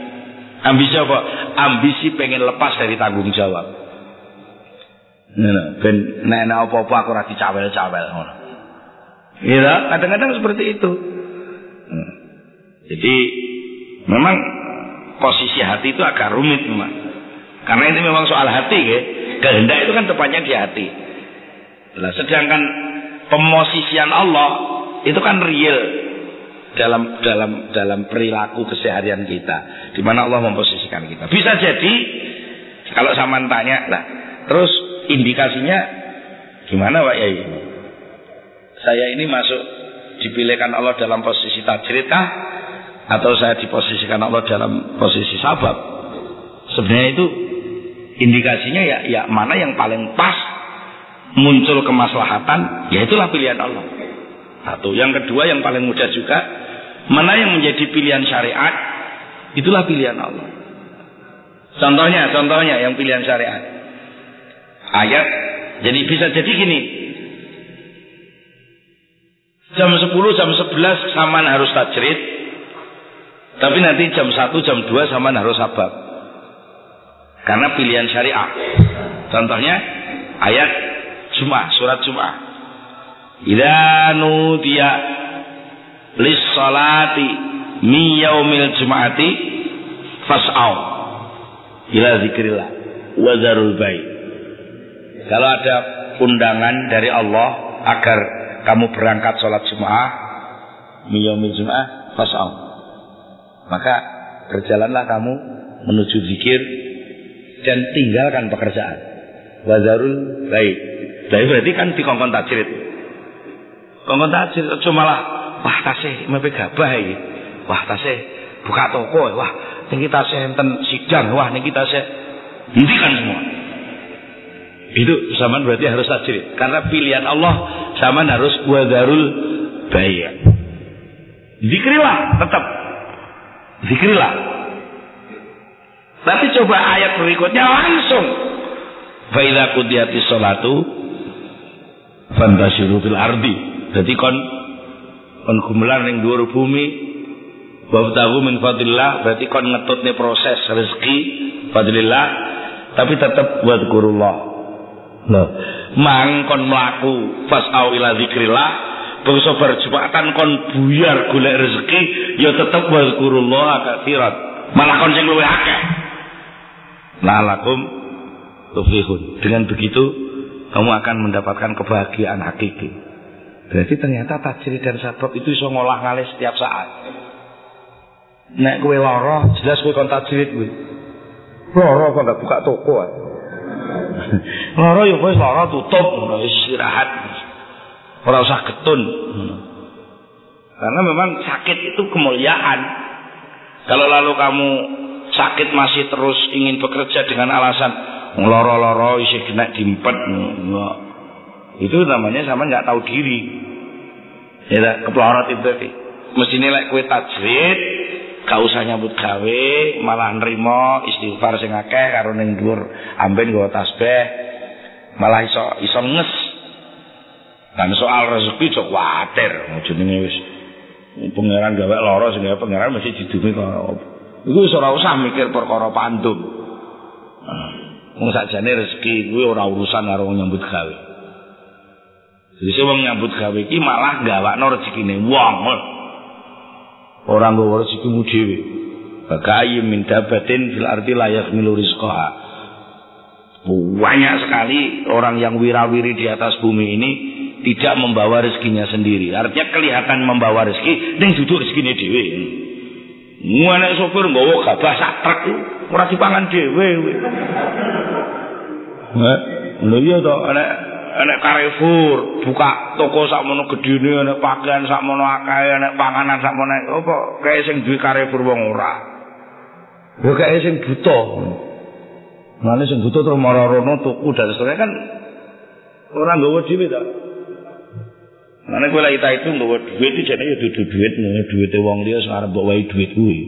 Speaker 1: Ambisi apa? Ambisi pengen lepas dari tanggung jawab. Nah, ben nek apa-apa aku ora dicawel-cawel ngono. Iya, kadang-kadang seperti itu. Hmm. Jadi memang posisi hati itu agak rumit memang. Karena ini memang soal hati ya. Kehendak itu kan tepatnya di hati. Nah, sedangkan pemosisian Allah itu kan real dalam dalam dalam perilaku keseharian kita. Di mana Allah memposisikan kita. Bisa jadi kalau sama tanya, lah terus indikasinya gimana Pak Yai? Saya ini masuk dipilihkan Allah dalam posisi tajrid kah? Atau saya diposisikan Allah dalam posisi sabab? Sebenarnya itu indikasinya ya, ya mana yang paling pas muncul kemaslahatan, ya itulah pilihan Allah. Satu. Yang kedua yang paling mudah juga, mana yang menjadi pilihan syariat, itulah pilihan Allah. Contohnya, contohnya yang pilihan syariat. Ayat, jadi bisa jadi gini. Jam 10, jam 11 saman harus tajrid. Tapi nanti jam 1, jam 2 saman harus sabab. Karena pilihan syariah. Contohnya ayat Jum'ah, surat Jum'ah. Idza nudiya lis salati mi yaumil jum'ati fas'au ila zikrillah wa zarul baik. Kalau ada undangan dari Allah agar kamu berangkat sholat Jum'ah mi yaumil jum'ah fas'au. Maka berjalanlah kamu menuju zikir dan tinggalkan pekerjaan. Wazarul baik. Baik berarti kan tajrid. Kongkon tajir aja malah wah tasih mepe gabah iki. Wah tasih buka toko wah niki tasih enten sidang wah niki tasih hentikan semua. Itu zaman berarti harus tajir karena pilihan Allah zaman harus wadarul bayar. Zikrilah tetap zikrilah. Tapi coba ayat berikutnya langsung. Faidha kudiyati sholatu Fantasyiru fil ardi jadi kon kon gumelar ning dhuwur bumi wabtahu min fadlillah berarti kon ngetutne proses rezeki fadlillah tapi tetap buat kurullah mang kon mlaku fasau ila zikrillah bangsa berjepatan kon buyar golek rezeki ya tetep wazkurullah katsiran malah kon sing luwih akeh lalakum tuflihun dengan begitu kamu akan mendapatkan kebahagiaan hakiki Berarti ternyata tajrid dan sabab itu iso ngolah ngalih setiap saat. Nek kue loro, jelas kue kon tajrid kue. Loro kok gak buka toko [laughs] ae. loro ya wis loro tutup, istirahat. Ora usah getun. Karena memang sakit itu kemuliaan. Kalau lalu kamu sakit masih terus ingin bekerja dengan alasan loro-loro isi kena dimpet, itu namanya sama nggak tahu diri ya keplorot itu tadi mesti nilai kue tajwid gak usah nyambut gawe malah nerimo istighfar sing akeh karo ning dhuwur amben nggo tasbih malah iso iso nges dan soal rezeki cok water jenenge wis pangeran gawe lara sing gawe pangeran mesti didumi kok iku wis ora usah mikir perkara pantun wong sakjane rezeki kuwi ora urusan karo nyambut gawe Jadi wong nyambut gawe iki malah gawakno rezekine wong. Ora nggawa rezekimu dhewe. Bagai min dabatin fil ardi layak milu rizqaha. Banyak sekali orang yang wirawiri di atas bumi ini tidak membawa rezekinya sendiri. Artinya kelihatan membawa rezeki ning duduk rezekine dhewe. Ngene sopir nggawa gabah sak truk ora dipangan dhewe. Lho iya to, anak enek Carrefour buka toko sakmono gedene enek pakaian sakmono akeh enek panganan sakmono apa kae sing duwe Carrefour wong ora yo kae sing buta ngene sing buta terus marah-rono tuku dan seterusnya kan ora nggawa dhewe ta Mana gue lagi itu nggawa duit itu jadi ya duit duit nih duit wong dia sekarang bawa duit gue.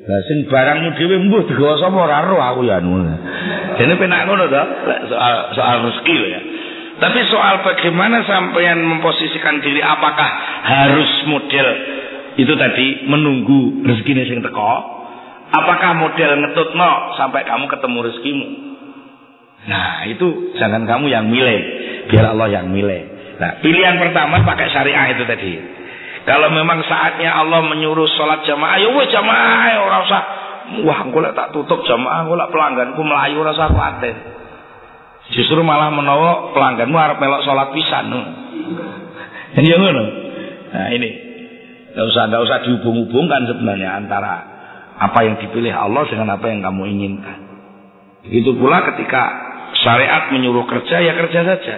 Speaker 1: Nah, sing barangmu dhewe mbuh digawa sapa aku ya anu. Dene penak ngono to soal soal rezeki ya. Tapi soal bagaimana sampean memposisikan diri apakah harus model itu tadi menunggu rezeki sing teko? Apakah model ngetutno sampai kamu ketemu rezekimu? Nah, itu jangan kamu yang milih, biar Allah yang milih. Nah, pilihan pertama pakai syariah itu tadi. Kalau memang saatnya Allah menyuruh sholat jamaah, ya wes jamaah, orang usah wah engko tak tutup jamaah, engko pelangganku melayu ora usah kuatir. Justru malah menawa pelangganmu harap melok sholat pisan. Ini yang ngono. Nah ini, nggak usah nggak usah dihubung-hubungkan sebenarnya antara apa yang dipilih Allah dengan apa yang kamu inginkan. Begitu pula ketika syariat menyuruh kerja ya kerja saja.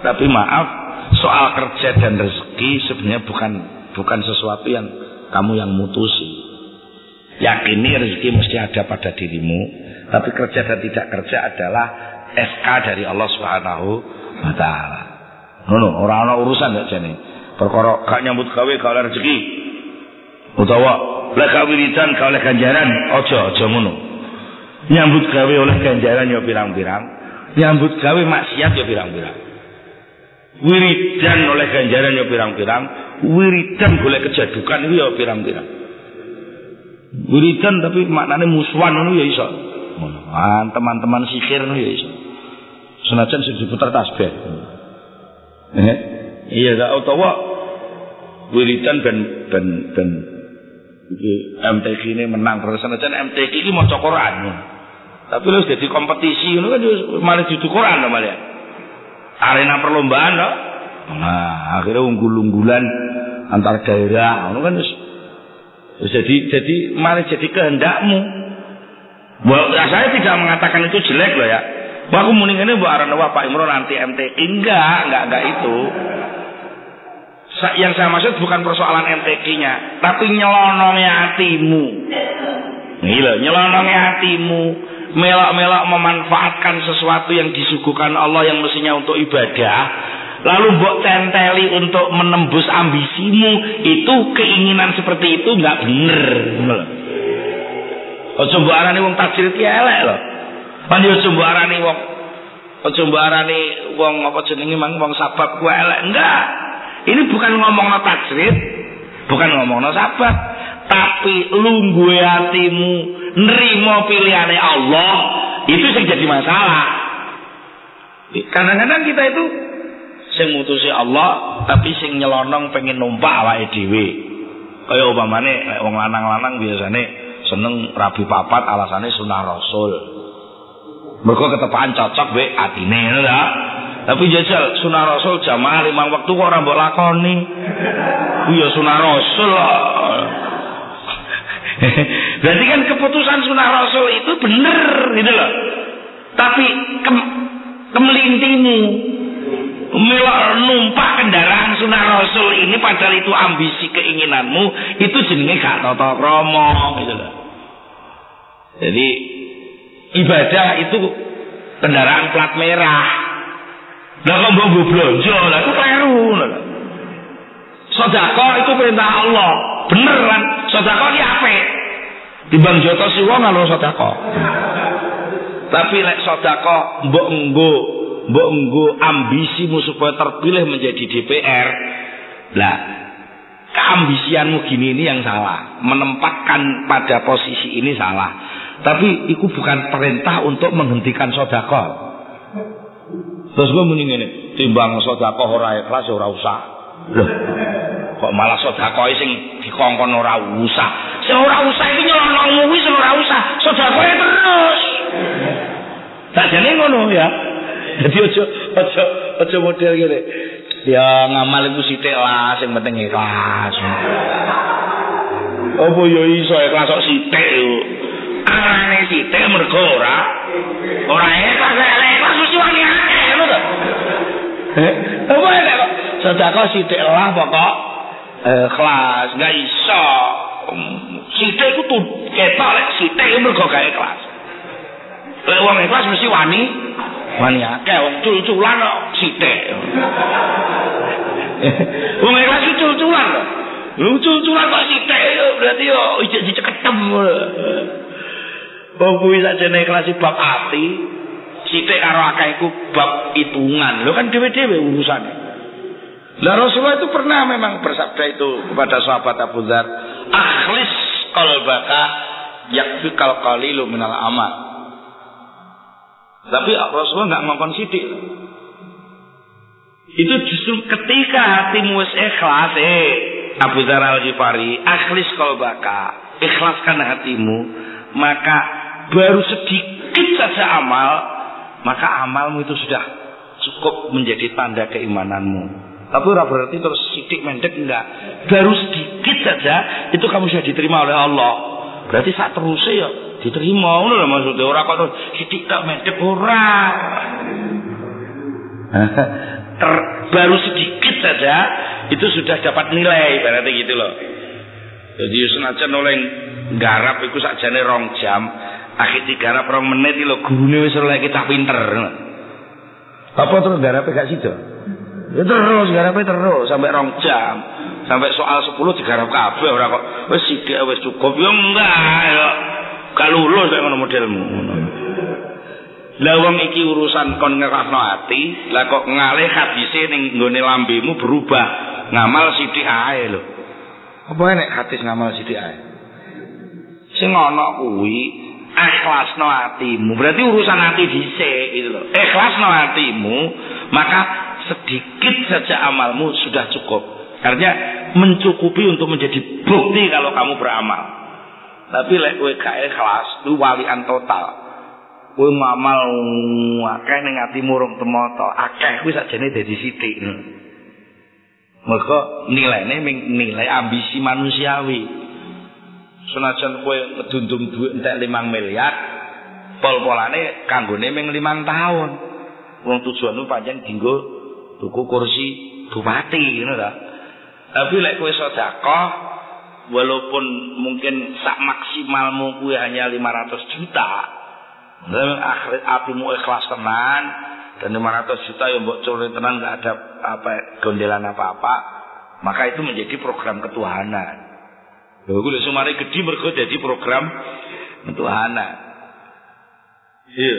Speaker 1: Tapi maaf, soal kerja dan rezeki sebenarnya bukan bukan sesuatu yang kamu yang mutusi. Yakini rezeki mesti ada pada dirimu, tapi kerja dan tidak kerja adalah SK dari Allah Subhanahu wa taala. Ngono, ora ana urusan ya jane. Perkara gak nyambut gawe gak oleh rezeki. Utawa lek wiridan gak oleh ganjaran, aja aja ngono. Nyambut gawe oleh ganjaran ya pirang-pirang, nyambut gawe maksiat ya pirang-pirang. Wiridan oleh ganjaran ya pirang-pirang, wiridan golek kejadukan itu ya pirang-pirang. Wiridan tapi maknanya musuhan itu ya iso. Teman-teman sihir itu ya iso. Senajan sing diputar tasbih. Eh? Iya gak utawa wiridan ben ben ben iki MTQ ini menang terus senajan MTQ ini mau Quran. Tapi lu jadi kompetisi itu kan malah di Quran malah. Arena perlombaan loh. Nah, akhirnya unggul-unggulan antar daerah, kan jadi jadi malah jadi kehendakmu. Bahwa saya tidak mengatakan itu jelek loh ya. Wah aku mending ini buat arana Pak Imron anti MTQ enggak, enggak enggak itu. Yang saya maksud bukan persoalan MTQ-nya, tapi nyelonongnya hatimu. Gila, nyelonongnya hatimu, melok-melok memanfaatkan sesuatu yang disuguhkan Allah yang mestinya untuk ibadah, lalu mbok tenteli untuk menembus ambisimu, itu keinginan seperti itu nggak bener. Ojo mbok arani wong tajir iki elek loh. Pan yo coba arani wong Ojo mbok arani wong apa jenenge mang wong sabab kuwi elek. Enggak. Ini bukan ngomong tajrid, bukan ngomong sabab, tapi lungguhe hatimu nerima pilihane Allah, itu sing jadi masalah. Kadang-kadang kita itu sing mutusi Allah, tapi sing nyelonong pengen numpak awake dhewe. Kaya umpamane wong lanang-lanang biasane seneng rabi papat alasane sunah rasul. Mereka ketepaan cocok be atine ta. Tapi jajal sunah rasul jamaah lima waktu kok ora mbok lakoni. Iya sunah rasul. [laughs] Berarti kan keputusan sunah rasul itu bener gitu loh. Tapi kem, kemelintimu numpak kendaraan sunah rasul ini padahal itu ambisi keinginanmu itu jenenge gak tata krama gitu loh. Jadi ibadah itu kendaraan plat merah. Lah kok mbok blonjo, lah itu kleru. Sedekah itu perintah Allah. Bener kan? Sedekah iki apik. Timbang joto siwa ngalo sedekah. Tapi lek sedekah mbok enggo mbok enggo ambisimu supaya terpilih menjadi DPR. Lah, keambisianmu gini ini yang salah. Menempatkan pada posisi ini salah. Tapi itu bukan perintah untuk menghentikan sodako. Terus gue mending ini, timbang sodako ora ikhlas ora usah. Loh, kok malah sodako sing dikongkon ora usah. Sing ora usah iki nyelonongmu wis ora usah. Sodako terus. Tak jane ngono ya. Jadi ojo ojo ojo model gini. Ya ngamal iku sithik lah, sing penting ikhlas. Apa yo iso ikhlas kok sithik arane sithik mergo ora ora ikhlas lek ikhlas mesti wani akeh ngono to eh apa ya kok sedekah sithik lah pokok. Ikhlas gak iso. Sithik ku tuh ketok lek sithik mergo gak ikhlas lek wong ikhlas mesti wani. Wani akeh wong cul-culan kok sithik. [laughs] Wong ikhlas cul-culan kok Lucu-luculan kok sithik berarti yo ijek diceketem. Wong kuwi sakjane kelas bab ati, sithik karo akeh iku bab hitungan. Lho kan dhewe-dhewe urusane. Lah Rasulullah itu pernah memang bersabda itu kepada sahabat Abu Dzar, "Akhlis qalbaka yakfikal qalilu minal amal." Tapi Rasulullah nggak ngomong sidik. Itu justru ketika hatimu wis ikhlas, eh Abu Dzar Al-Ghifari, akhlis qalbaka, ikhlaskan hatimu, maka baru sedikit saja amal, maka amalmu itu sudah cukup menjadi tanda keimananmu. Tapi ora berarti terus sidik mendek enggak. Baru sedikit saja itu kamu sudah diterima oleh Allah. Berarti saat terus ya diterima ngono lho maksudnya ora kok terus sithik tak medhep ora. [laughs] Ter, baru sedikit saja itu sudah dapat nilai berarti gitu loh. Jadi senajan oleh garap iku sakjane rong jam, akhir digarap rong menit iki lho gurune wis oleh kita pinter. Apa terus garape gak sido? Ya terus garape terus sampai rong jam. Sampai soal 10 digarap kabeh ora kok wis sithik wis cukup ya enggak ya. Gak lulus kaya ngono modelmu ngono. Lah wong iki urusan kon ngerasno ati, lah kok ngalih hadise ning nggone lambemu berubah. Ngamal sithik ae lho. Apa enek hadis ngamal sithik ae? Sing ana kuwi ikhlasno atimu. Berarti urusan hati dhisik gitu loh. Ikhlasno atimu, maka sedikit saja amalmu sudah cukup. Artinya mencukupi untuk menjadi bukti kalau kamu beramal. Tapi lek kowe gak ikhlas, lu walian total. Kowe ngamal akeh ning atimu rung temoto, akeh kuwi sakjane dadi sithik. Mergo nilainya nilai ambisi manusiawi. Senajan kowe ngedundum duit entek 5 miliar, pol-polane kanggone ming 5 tahun. Wong tujuanmu pancen dinggo tuku kursi bupati ngono ta. Tapi lek kowe sedekah walaupun mungkin sak maksimalmu kuwi hanya 500 juta. Dan akhirat apimu ikhlas tenan dan 500 juta yang mbok curi tenan enggak ada apa gondelan apa-apa, maka itu menjadi program ketuhanan. Lha kuwi sumare gedhi mergo dadi program ketuhanan. Iya.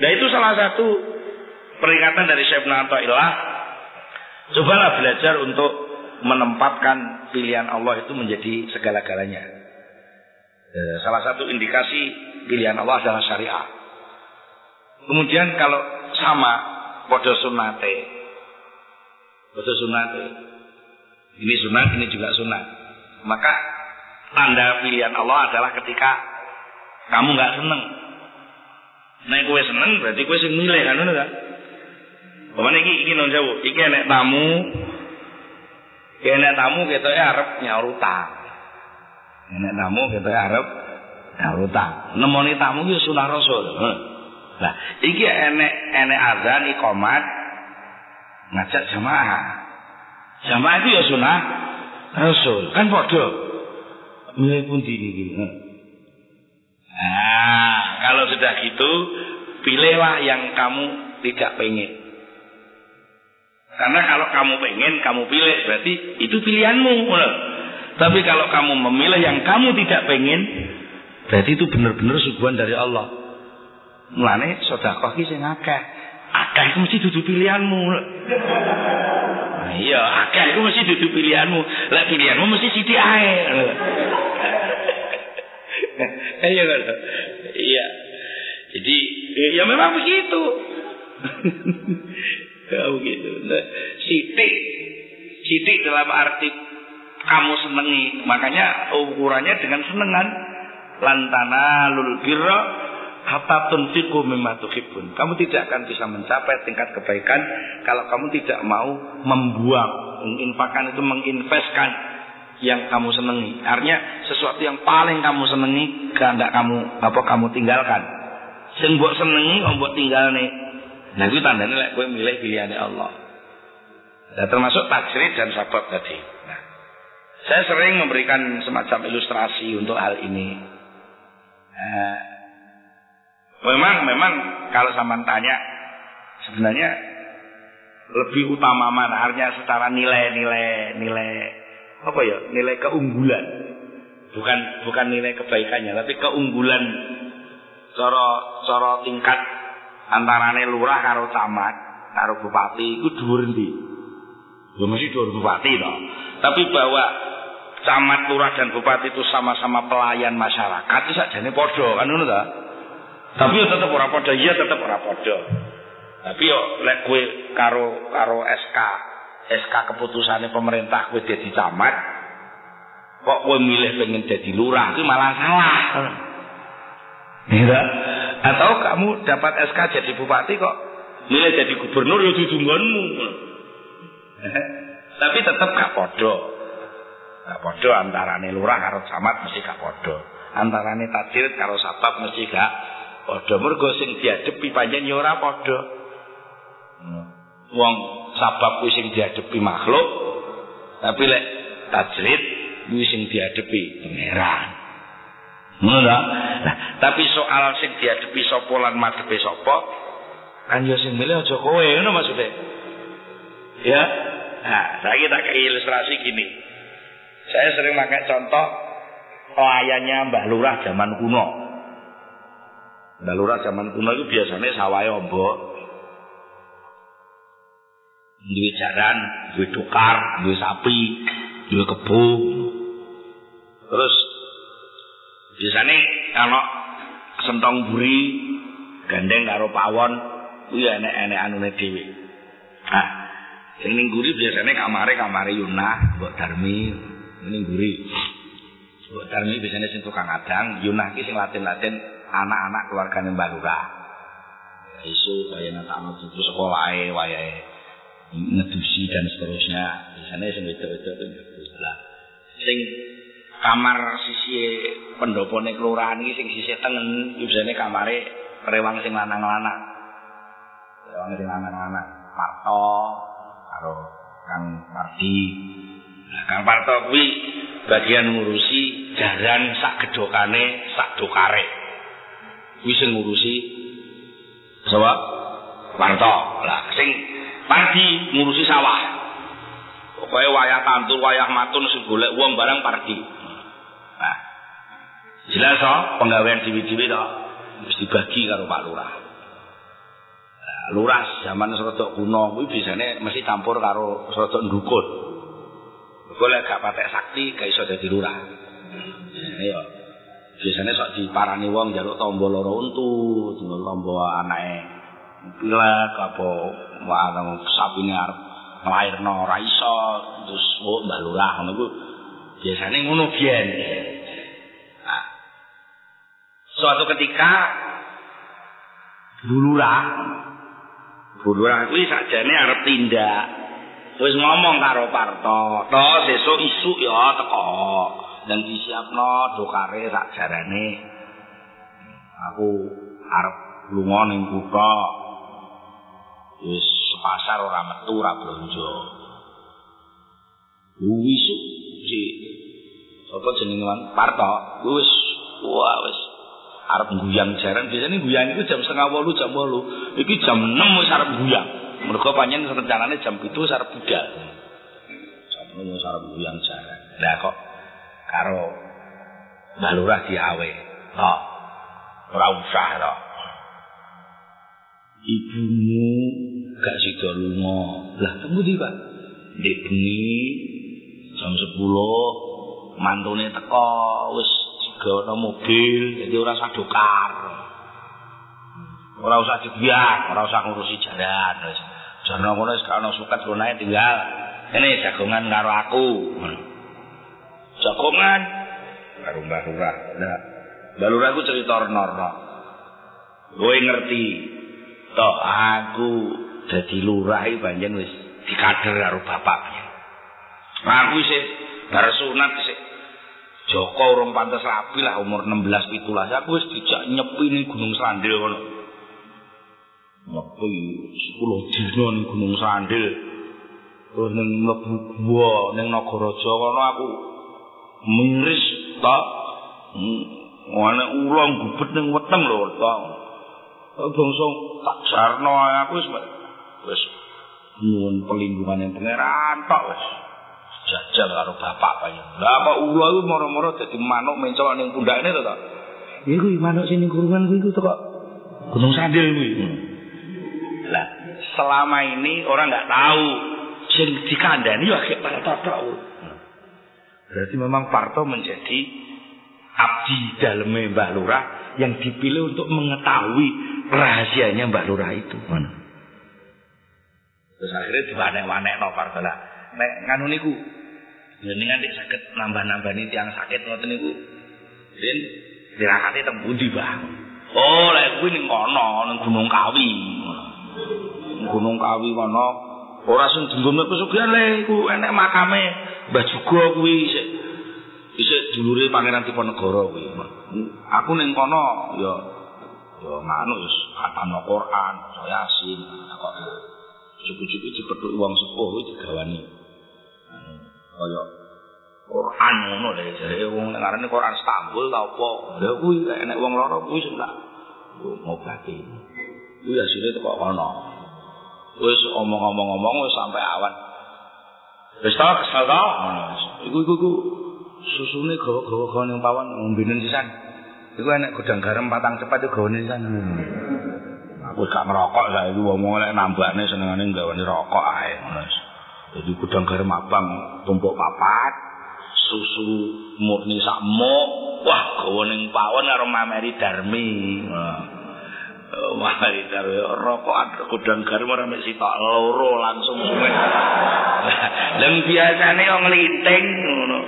Speaker 1: Nah itu salah satu peringatan dari Syekh Natoilah. Cobalah belajar untuk menempatkan pilihan Allah itu menjadi segala-galanya. Eh, salah satu indikasi pilihan Allah adalah syariah. Kemudian kalau sama podo sunate, podo sunate, ini sunat, ini juga sunat. Maka tanda pilihan Allah adalah ketika kamu nggak seneng. Nah, kue seneng berarti kue sing milih kan kan? Pemane iki iki non jauh, iki enek tamu, iki enek tamu ketoke arep nyaur utang. Enek tamu ketoke arep nyaur utang. Nemoni tamu ki sunah Rasul. Nah, iki enek enek azan iqamat ngajak jamaah. Jamaah itu ya sunah Rasul. Kan padha. Milih pun iki. Nah, kalau sudah gitu, pilihlah yang kamu tidak pengen. Karena kalau kamu pengen, kamu pilih, berarti itu pilihanmu. Tapi kalau kamu memilih yang kamu tidak pengen, berarti itu benar-benar suguhan dari Allah. Mulane sedekah ki sing akeh. Akeh itu mesti dudu pilihanmu. Nah, iya, akeh itu mesti dudu pilihanmu. Lah pilihanmu mesti sithik ae. [laughs] Iya? Iya. Jadi ya memang begitu. [laughs] begitu. Nah, sitik sitik dalam arti kamu senengi. Makanya ukurannya dengan senengan lantana lul birra hatta tunfiqu mimma tuhibbun. Kamu tidak akan bisa mencapai tingkat kebaikan kalau kamu tidak mau membuang, menginfakkan itu menginvestkan yang kamu senengi. Artinya sesuatu yang paling kamu senengi kehendak kamu apa kamu tinggalkan. Sing senengi mbok tinggalne. Nah itu tandanya lek kowe milih pilihane Allah. Nah, termasuk tajrid dan sabab tadi. Nah, saya sering memberikan semacam ilustrasi untuk hal ini. Nah, memang memang kalau sama tanya sebenarnya lebih utama mana artinya secara nilai-nilai nilai apa ya nilai keunggulan bukan bukan nilai kebaikannya tapi keunggulan cara cara tingkat antarane lurah karo camat karo bupati itu dhuwur ndi ya mesti dhuwur bupati toh. Tapi bahwa camat lurah dan bupati itu sama-sama pelayan masyarakat itu sakjane padha kan ngono ta? Tapi yo tetep ora padha iya tetep ora padha. Tapi yo lek kowe karo karo SK SK keputusannya pemerintah kowe dadi camat kok kowe milih pengen jadi lurah itu malah salah ya atau kamu dapat SK jadi bupati kok? Milih jadi gubernur ya dudunggonmu [laughs] tapi tetap gak podo. Gak podo antara lurah karo camat mesti gak podo. Antarane tajrid karo sabab mesti gak padha mergo sing diadepi pancen ya ora padha hmm. wong sabab kuwi sing diadepi makhluk tapi lek tajrid kuwi sing diadepi pangeran ngono nah tapi soal sing diadepi sapa lan madhepe sapa kan yo sing milih aja kowe ngono maksude ya nah saya tak ilustrasi gini saya sering pakai contoh layanya Mbah Lurah zaman kuno. Mbah Lurah zaman kuno itu biasanya sawah ombo. Duwe jaran, duwe tukar, duwe sapi, duwe kebu. Terus biasanya kalau sentong buri gandeng karo pawon kuwi enek-enek anune dhewe. Nah, sing ning guri biasanya kamare kamare Yunah, Mbok Darmi, ning guri. Mbok Darmi biasanya sing tukang adang, Yunah ki sing latin-latin anak-anak keluargane Mbak Lurah. Isu kaya nata anak cucu sekolah wayahe ngedusi dan seterusnya. Biasanya sing wedok-wedok lah. Sing kamar sisi pendopone kelurahan iki sing sisi tengen biasanya kamare rewang sing lanang-lanang. Rewang sing lanang-lanang. Parto karo Kang Mardi. Nah, Kang Parto kuwi bagian ngurusi jaran sak gedokane sak dokare kuwi sing ngurusi sapa Parto lah sing Pardi ngurusi sawah pokoke wayah tantur wayah matun sing golek wong barang Pardi nah jelas to penggawean diwi-diwi to wis dibagi karo Pak Lurah nah, Lurah zaman serodok kuno kuwi biasane mesti campur karo serodok ndukut boleh gak patek sakti gak iso dadi lurah. Iya. Biasane sok diparani wong njaluk tombo loro untu, tinggal tombo anake pilek apa warang sapine arep nglairno ora iso terus oh mbah lurah ngono ku biasane ngono biyen. Suatu ketika Bulurah Bulurah kuwi sakjane arep tindak wis ngomong karo Parto, to sesuk isuk ya teko. Dan disiapno dokare sak jarane. Aku arep lunga ning kutha. Wis pasar ora metu ora blonjo. Wis si apa jenenge Parto, wis wah wis arep guyang jaran biasanya guyang itu jam setengah walu jam walu iki jam enam wis arep guyang Mereka panjang rencananya jam itu sarap budal. Jam itu sarap yang jalan. Nah kok karo balurah diawe. Oh, ora usah to. Ibumu gak sida lunga. Lah tunggu di Pak. Ndek bengi jam 10 mantune teko wis digawa mobil jadi ora usah dokar. Ora usah dibiak, ora usah ngurusi jalan wis. Jarno ngono wis kana suket lunae tinggal. Ini jagongan karo aku. Jagongan karo Mbah Lurah. Nah, Mbah Lurah ku cerita norno. Kowe ngerti toh aku dadi lurah iki panjen wis dikader karo bapaknya. Aku isih bar sunat isih Joko urung pantes rapi lah umur 16 17 aku wis dijak nyepi ning Gunung Sandil ngono. Nyepi sepuluh dino ning Gunung Sandil. Terus ning mlebu gua ning Nagaraja kono aku miris ta. Wane ulang gubet ning weteng lho ta. Bangsa tak jarno aku wis wis nyuwun pelindungan yang pangeran tok wis. Jajal karo bapak kaya. Lah apa ulo iku moro-moro dadi manuk mencok ning pundakne to ta. Iku manuk sing ning kurungan kuwi iku teko Gunung Sandil kuwi. Lah, selama ini orang nggak tahu sing dikandani ya kayak Parto tahu. Berarti memang Parto menjadi abdi dalamnya Mbah Lurah yang dipilih untuk mengetahui rahasianya Mbah Lurah itu. Mana? Terus akhirnya dibanek-banek no Parto lah. Nek nganu niku, jenengan nek sakit nambah-nambah nih tiang sakit ngoten niku. Rin dirakati teng pundi, Bang? Oh, lek kuwi ning kono, ning Gunung Kawi. Gunung Kawi kono ora sing dinggone pesugihan le iku enek makame Mbah Juga kuwi sik Isik dulure Pangeran Diponegoro kuwi. Aku ning kono ya ya nganu wis khatam Quran, maca Yasin, kok cukup-cukup dipethuk wong sepuh kuwi digawani. Kaya Quran ngono lho jare wong ngarane Quran Istanbul ta apa. Lha kuwi enek wong lara kuwi sing tak ngobati. Kuwi asile teko kono. Wis omong-omong-omong wis sampai awan. Wis tak kesal ta? Iku iku iku susune gawa-gawa gawa ning pawon ngombenen sisan. Iku enek godang garam patang cepat iku gawane sisan. Aku gak ngerokok saiki wong lek nambahne senengane gawane rokok ae. Jadi godang garam abang tumpuk papat, susu murni sak mok. Wah, gawa ning pawon karo mameri Darmi. Mameri Darmi rokok godang garam ora mek sitok loro langsung suwe. Lah biasane wong nglinting ngono.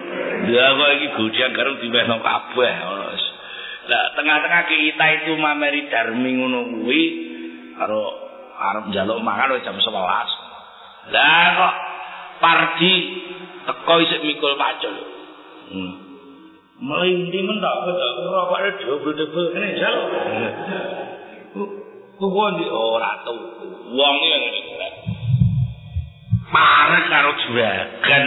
Speaker 1: Ya kok iki godang garam diwehno kabeh. Lah tengah-tengah kita itu mameri Darmi ngono kuwi karo arep njaluk mangan jam 11. Lah kok Pardi teko isik mikul pacul. Hmm. Melindi mentok kok rokok double-double kene jaluk. Kuwi ndi ora tuh. Wong ngene Parek karo juragan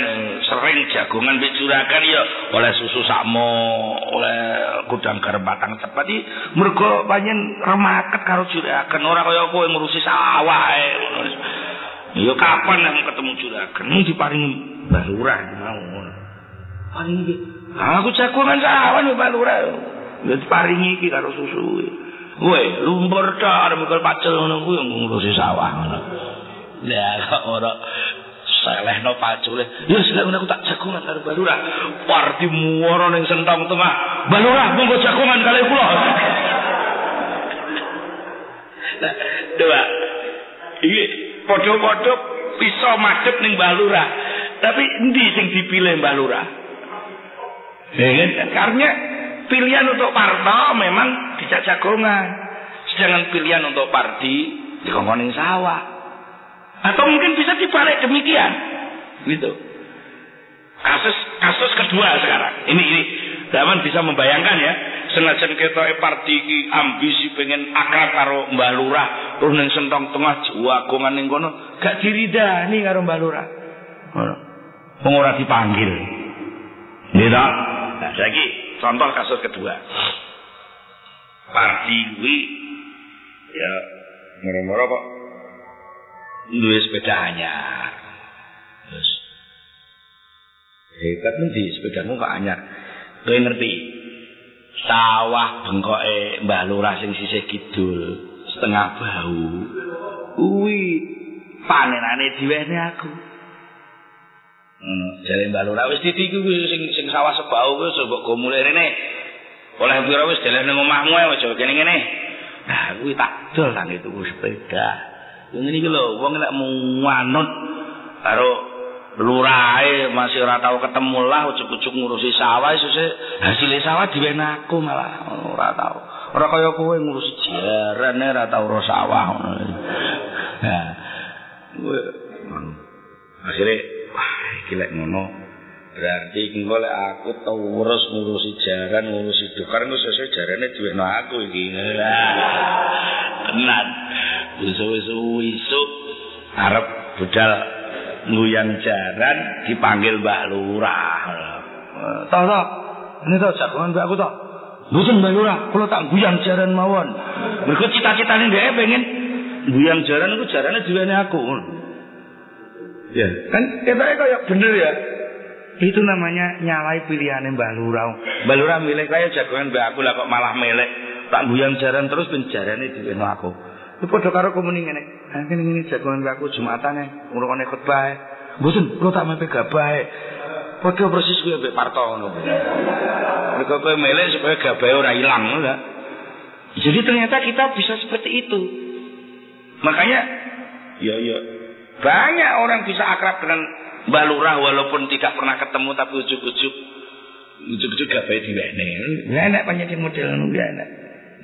Speaker 1: sering jagongan mbek juragan ya oleh susu sakmo, oleh gudang garam batang cepat iki mergo panjen remaket karo juragan ora kaya kowe ngurusi sawah ngono. Ya kapan nang ketemu juragan mung diparingi balurah mau. Paringi aku jagongan sawah mbek balurah. Ya diparingi iki karo susu. Kowe lumpur tok arep mikul pacul ngono kuwi ngurusi sawah ngono. Lah kok ora selehno pacule. Ya selek aku tak jagongan karo Balurah. Parti muara ning sentong tengah. Balurah monggo jagongan kali kula. Nah, dua. Iki padha-padha bisa madhep ning Balurah. Tapi endi sing dipilih Balurah? Ya kan? Karena pilihan untuk Parto memang dijak jagongan. Sedangkan pilihan untuk Pardi dikongkoning sawah. Atau mungkin bisa dibalik demikian. Gitu. Kasus kasus kedua sekarang. Ini ini zaman bisa membayangkan ya. Senajan kita Pardi iki ambisi pengen akrab karo Mbah Lurah, terus ning sentong tengah jagongan ning kono, gak diridani karo Mbah Lurah. Ngono. Wong ora dipanggil. Nggih ta? Nah, saiki contoh kasus kedua. Pardi kuwi ya moro-moro kok duwe sepeda anyar. Terus hebat nanti sepedamu kok anyar. Kowe ngerti? Sawah bengkoke Mbah Lurah sing sisih kidul setengah bau. Kuwi panenane diwene aku. Hmm, jare Mbah Lurah wis titi kuwi sing sing sawah sebau kuwi mbok go mulai rene. Oleh pira wis jalan nang omahmu aja kene kene. Nah, kuwi tak dol nang itu sepeda. Ngene iki lho, wong nek manut karo lurahe masih ora tau ketemu lah ucuk-ucuk ngurusi sawah sesuk hasil sawah diwen aku malah ora tau. Ora kaya kowe ngurusi jaran ora tau ro sawah ngono. Nah. Akhire wah iki lek ngono berarti engko lek aku tau urus ngurusi jaran ngurusi dukar engko sesuk jarane diwen aku iki. Tenan. Wisu-wisu arep budal nguyang jaran dipanggil Mbak Lurah. Toh toh, ini toh jagongan Mbak aku toh. Mboten Mbak Lurah, kula tak guyang jaran mawon. Mergo cita-citane dhek pengen guyang jaran iku jarane diwene aku. Ya, kan ketake kaya bener ya. Itu namanya nyalai pilihannya Mbak Lurah. Mbak Lurah milih kaya jagongan Mbak aku lah kok malah milih tak guyang jaran terus penjarane diwene aku. Itu padha karo komuni ngene. Ha kene ngene jagongan aku Jumatane ngrungokne khotbah. Mboten, kula tak mepe gabahe. Padha persis kuwi mbek Parto ngono. Mergo kowe melek supaya gabahe ora ilang ngono Jadi ternyata kita bisa seperti itu. Makanya ya ya banyak orang bisa akrab dengan Mbak Lurah walaupun tidak pernah ketemu tapi ujuk-ujuk ujuk-ujuk gabahe diwene. Enak panjang model ngono ya enak.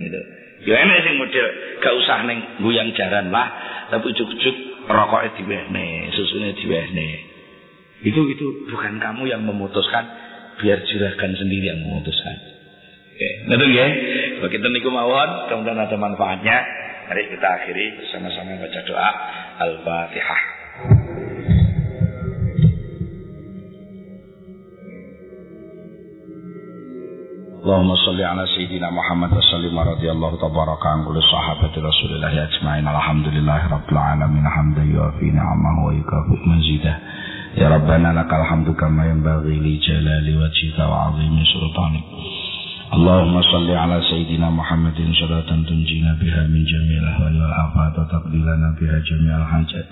Speaker 1: Gitu. Ya enak sing model gak usah ning guyang jaran lah, tapi ujuk-ujuk rokoke diwehne, susune diwehne. Itu itu bukan kamu yang memutuskan biar juragan sendiri yang memutuskan. Oke, betul ya? Bagi kita niku mawon, kemudian ada manfaatnya. Mari kita akhiri bersama-sama baca doa Al-Fatihah. Allahumma salli ala sayyidina Muhammad wa sallim wa radiyallahu tabaraka an kulli sahabati Rasulillah ajma'in. Alhamdulillahi rabbil alamin hamdan yuafi ni'amahu wa yukafi mazidah. Ya Rabbana lakal hamdu kama yanbaghi li jalali wajhika wa 'azimi sultanik. Allahumma salli ala sayyidina Muhammadin salatan tunjina biha min jami'il ahwali wal afat wa taqdilana biha jami'al hajat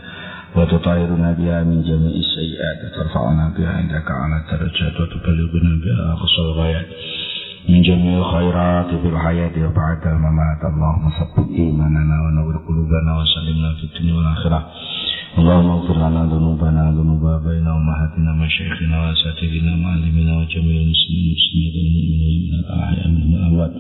Speaker 1: wa tutahhiruna biha min jami'is sayyi'at wa tarfa'una biha indaka ala darajat wa tuballighuna biha aqsal ghayat. من جميع الخيرات في الحياة وبعد الممات. اللهم ثبت إيماننا ونور قلوبنا وسلمنا في الدنيا والآخرة. اللهم اغفر لنا ذنوبنا ذنوب آبائنا وأمهاتنا مشايخنا وأساتذتنا ومعلمينا وجميع المسلمين والمسلمات والمؤمنين من الأحياء من الأموات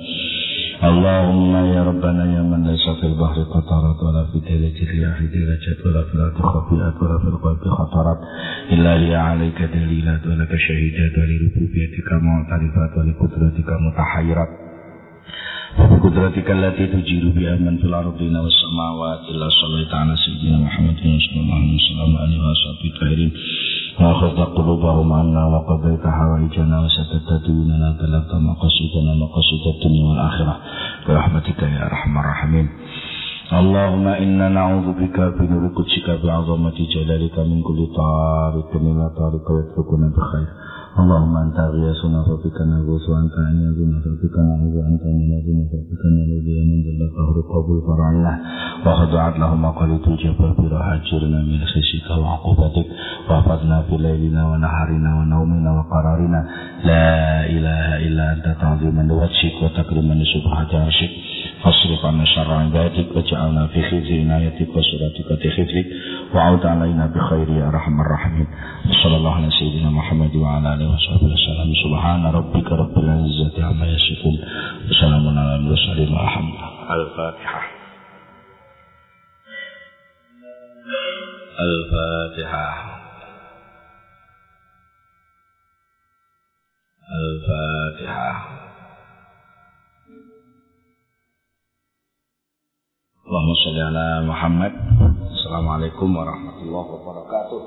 Speaker 1: اللهم يا ربنا يا من ليس في البحر قطرات ولا في دلة الرياح درجات ولا في الأرض خطيئات ولا في القلب خطرات إلا لي عليك دليلات ولك شهيدات ولربوبيتك معترفات ولقدرتك متحيرات وبقدرتك التي تجير بها من في الأرضين والسماوات إلا صليت على سيدنا محمد صلى الله عليه وسلم وآله وصحبه الطاهرين وأخذت قلوبهم عنا وقضيت حوائجنا وسددت ديوننا بلغت مقاصدنا مقاصد الدنيا والآخرة. برحمتك يا أرحم الراحمين. اللهم إنا نعوذ بك بنور قدسك بعظمة جلالك من كل طارق إلى طارق يتركنا بخير. اللهم أنت غياثنا فبك نغوث وأنت عنيذنا فبك نعوذ وأنت منادنا فبك نلذي من ذل قهر قبول فرعنا وخضعت لهم مقاليد الجبر برهاجرنا من خزيك وعقوبتك واحفظنا في ليلنا ونهارنا ونومنا وقرارنا لا إله إلا أنت تعظيما لوجهك وتكريما لسبحة عرشك فاصرف عنا شر عبادك واجعلنا في خزي عنايتك وسراتك خزيك وعود علينا بخير يا أرحم الراحمين وصلى الله على سيدنا محمد وعلى آله وصحبه وسلم. سبحان ربك رب العزة عما يصفون. وسلام على المرسلين والحمد لله. الفاتحة. الفاتحة. الفاتحة. Allahumma sholli ala Muhammad. Assalamualaikum warahmatullahi wabarakatuh.